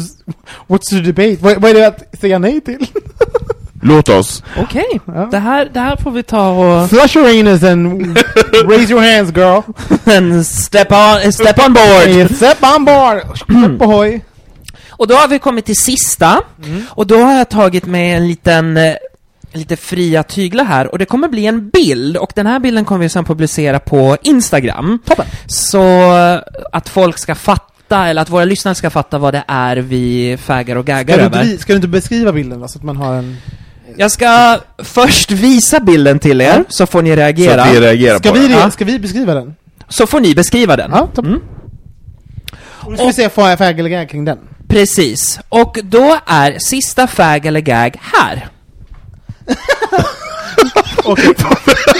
Speaker 4: what's the debate? Vad, vad är det att säga nej till? [LAUGHS]
Speaker 3: Låt oss.
Speaker 5: Okej,
Speaker 4: Ja.
Speaker 5: det, här, det här får vi ta och...
Speaker 4: Flush your anus and raise your hands girl! [LAUGHS]
Speaker 5: en step on, step on board!
Speaker 4: Step on board! Step ahoy!
Speaker 5: Och då har vi kommit till sista, och då har jag tagit med en liten eh, lite fria tyglar här, och det kommer bli en bild, och den här bilden kommer vi sen publicera på Instagram.
Speaker 4: Toppen!
Speaker 5: Så eh, att folk ska fatta, eller att våra lyssnare ska fatta vad det är vi fägar och gaggar
Speaker 4: Ska du, inte,
Speaker 5: över.
Speaker 4: ska du inte beskriva bilden då, så att man har en...
Speaker 5: Jag ska först visa bilden till er,
Speaker 4: Ja.
Speaker 5: så får ni
Speaker 3: Så
Speaker 5: reagera.
Speaker 3: att vi reagerar
Speaker 4: Ska
Speaker 3: på
Speaker 4: vi,
Speaker 3: det.
Speaker 4: ska vi beskriva den?
Speaker 5: Så får ni beskriva den.
Speaker 4: Ja, toppen.
Speaker 5: Mm.
Speaker 4: Och nu ska vi se fag fag eller gag kring den.
Speaker 5: Precis. Och då är sista fag eller gag här. [LAUGHS] [LAUGHS]
Speaker 4: Okej,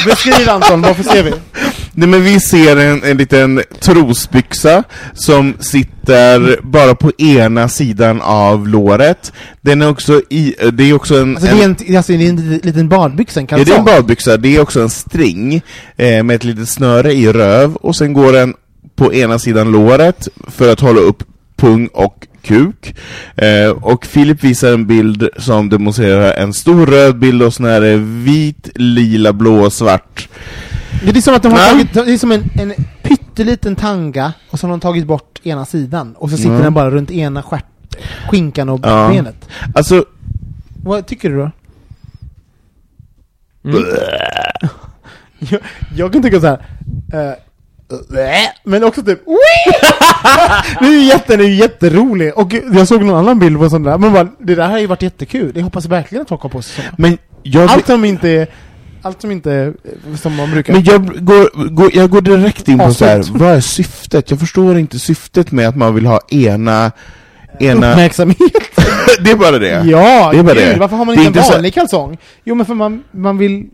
Speaker 4: beskriv Anton, varför ser vi?
Speaker 3: Nej men vi ser en, en liten trosbyxa som sitter bara på ena sidan av låret. Den är också i, det är också en...
Speaker 4: Alltså det är en, alltså, det är en liten badbyxa, en
Speaker 3: Ja, det är
Speaker 4: kalsong.
Speaker 3: en badbyxa, det är också en string eh, med ett litet snöre i röv och sen går den på ena sidan låret för att hålla upp pung och kuk. Eh, och Filip visar en bild som demonstrerar en stor röd bild och sån här eh, vit, lila, blå och svart.
Speaker 4: Det är som att de har
Speaker 3: Nej.
Speaker 4: tagit, det är som en, en pytteliten tanga, och så har de tagit bort ena sidan, och så sitter
Speaker 3: Mm.
Speaker 4: den bara runt ena stjärt, skinkan och
Speaker 3: Ja.
Speaker 4: benet.
Speaker 3: Alltså,
Speaker 4: Vad tycker du då?
Speaker 5: Mm. [LAUGHS]
Speaker 4: Jag, jag kan tycka så här. eh, men också typ [LAUGHS] Det är ju jätte, är jätterolig, och jag såg någon annan bild på en sån där, men bara, det där har ju varit jättekul, jag hoppas verkligen att folk har på sig såna.
Speaker 3: men jag,
Speaker 4: Allt som inte är, allt som inte är som man brukar
Speaker 3: men jag, går, går, jag går direkt in på så här. Vad är syftet? Jag förstår inte syftet med att man vill ha ena... ena
Speaker 4: Uppmärksamhet! [LAUGHS]
Speaker 3: det är bara det.
Speaker 4: Ja,
Speaker 3: Det är bara
Speaker 4: gud,
Speaker 3: det.
Speaker 4: varför har man inte en
Speaker 3: inte så-
Speaker 4: vanlig kalsong? Jo men för man, man vill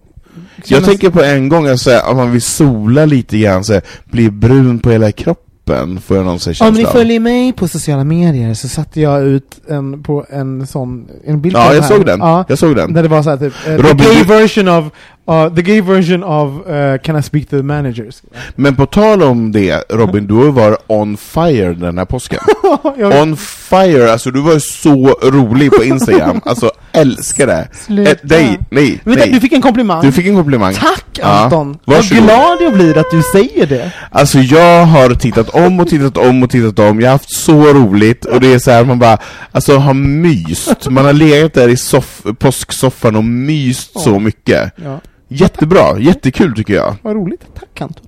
Speaker 3: Jag tänker på en gång att, så här, att man vill sola lite grann, så här, bli brun på hela kroppen, får jag någon så
Speaker 4: Om ni följer mig på sociala medier så satte jag ut en, på en sån, en bild
Speaker 3: Ja, jag
Speaker 4: här.
Speaker 3: såg den.
Speaker 4: Ja,
Speaker 3: Jag såg den.
Speaker 4: där det var så här typ, eh, the
Speaker 3: Robin,
Speaker 4: gay
Speaker 3: du-
Speaker 4: version of, Uh, the gay version of uh, Can I speak to the managers?
Speaker 3: Men på tal om det, Robin, du varit on fire den här påsken. [LAUGHS] On fire, alltså du var så rolig på Instagram, alltså älskar det.
Speaker 4: Sluta.
Speaker 3: Eh, nej, nej,
Speaker 4: Vänta,
Speaker 3: nej.
Speaker 4: du fick en komplimang.
Speaker 3: Du fick en komplimang.
Speaker 4: Tack
Speaker 3: Ja,
Speaker 4: Anton! Vad
Speaker 3: varsågod.
Speaker 4: glad jag blir att du säger det.
Speaker 3: Alltså jag har tittat om och tittat om och tittat om, jag har haft så roligt och det är så här man bara, alltså har myst, man har legat där i soff- påsksoffan och myst så mycket.
Speaker 4: Ja.
Speaker 3: Jättebra, jättekul tycker jag.
Speaker 4: Vad roligt. Tack Anton.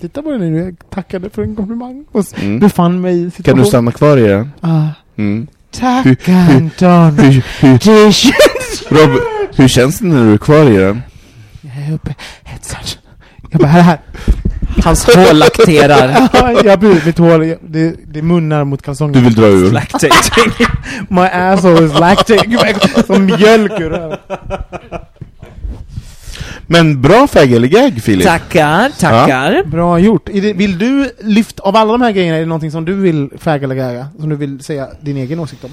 Speaker 4: Titta på det nu, jag tackade för en komplimang och
Speaker 3: Mm.
Speaker 4: befann mig i
Speaker 3: Kan
Speaker 4: situation.
Speaker 3: du stanna kvar i den?
Speaker 4: Ah,
Speaker 3: Mm.
Speaker 4: tack Anton.
Speaker 3: Hur, hur,
Speaker 4: Det [LAUGHS] känns...
Speaker 3: Rob, hur känns det när du är kvar i den?
Speaker 4: Jag är uppe. Hetsar. Jag bara, här, här.
Speaker 5: Hans hår lakterar. [LAUGHS]
Speaker 4: Ja, jag blir mitt hår, det, det munnar mot kalsongerna.
Speaker 3: Du vill dra ur?
Speaker 5: Lactating. [LAUGHS]
Speaker 4: My asshole is lactating. Som mjölk ur.
Speaker 3: Men bra fägelegag Filip!
Speaker 5: Tackar, tackar.
Speaker 4: Bra gjort. Det, vill du lyfta, av alla de här grejerna, är det någonting som du vill gäga? Som du vill säga din egen åsikt om?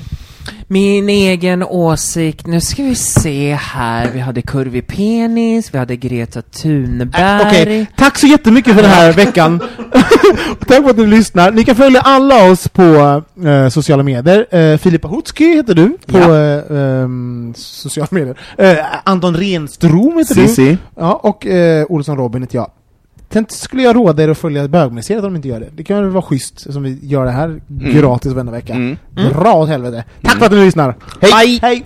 Speaker 5: Min egen åsikt, nu ska vi se här. Vi hade kurvig penis, vi hade Greta Thunberg.
Speaker 4: Äh, Okej, tack så jättemycket för den här [LAUGHS] veckan. [LAUGHS] tack för att du lyssnar. Ni kan följa alla oss på eh, sociala medier. Uh, Filippa Hutski heter du på
Speaker 5: Ja.
Speaker 4: eh, ehm, sociala medier. Eh, Anton Renstrom heter du.
Speaker 3: Cici?
Speaker 4: Ja, och uh, Olsson Robin heter jag. Sen skulle jag råda er att följa bögmuseet om de inte gör det. Det kan väl vara schysst som vi gör det här gratis varenda vecka.
Speaker 3: Mm.
Speaker 4: Dra åt helvete. Tack för att ni lyssnar.
Speaker 5: Hej.
Speaker 4: Hej!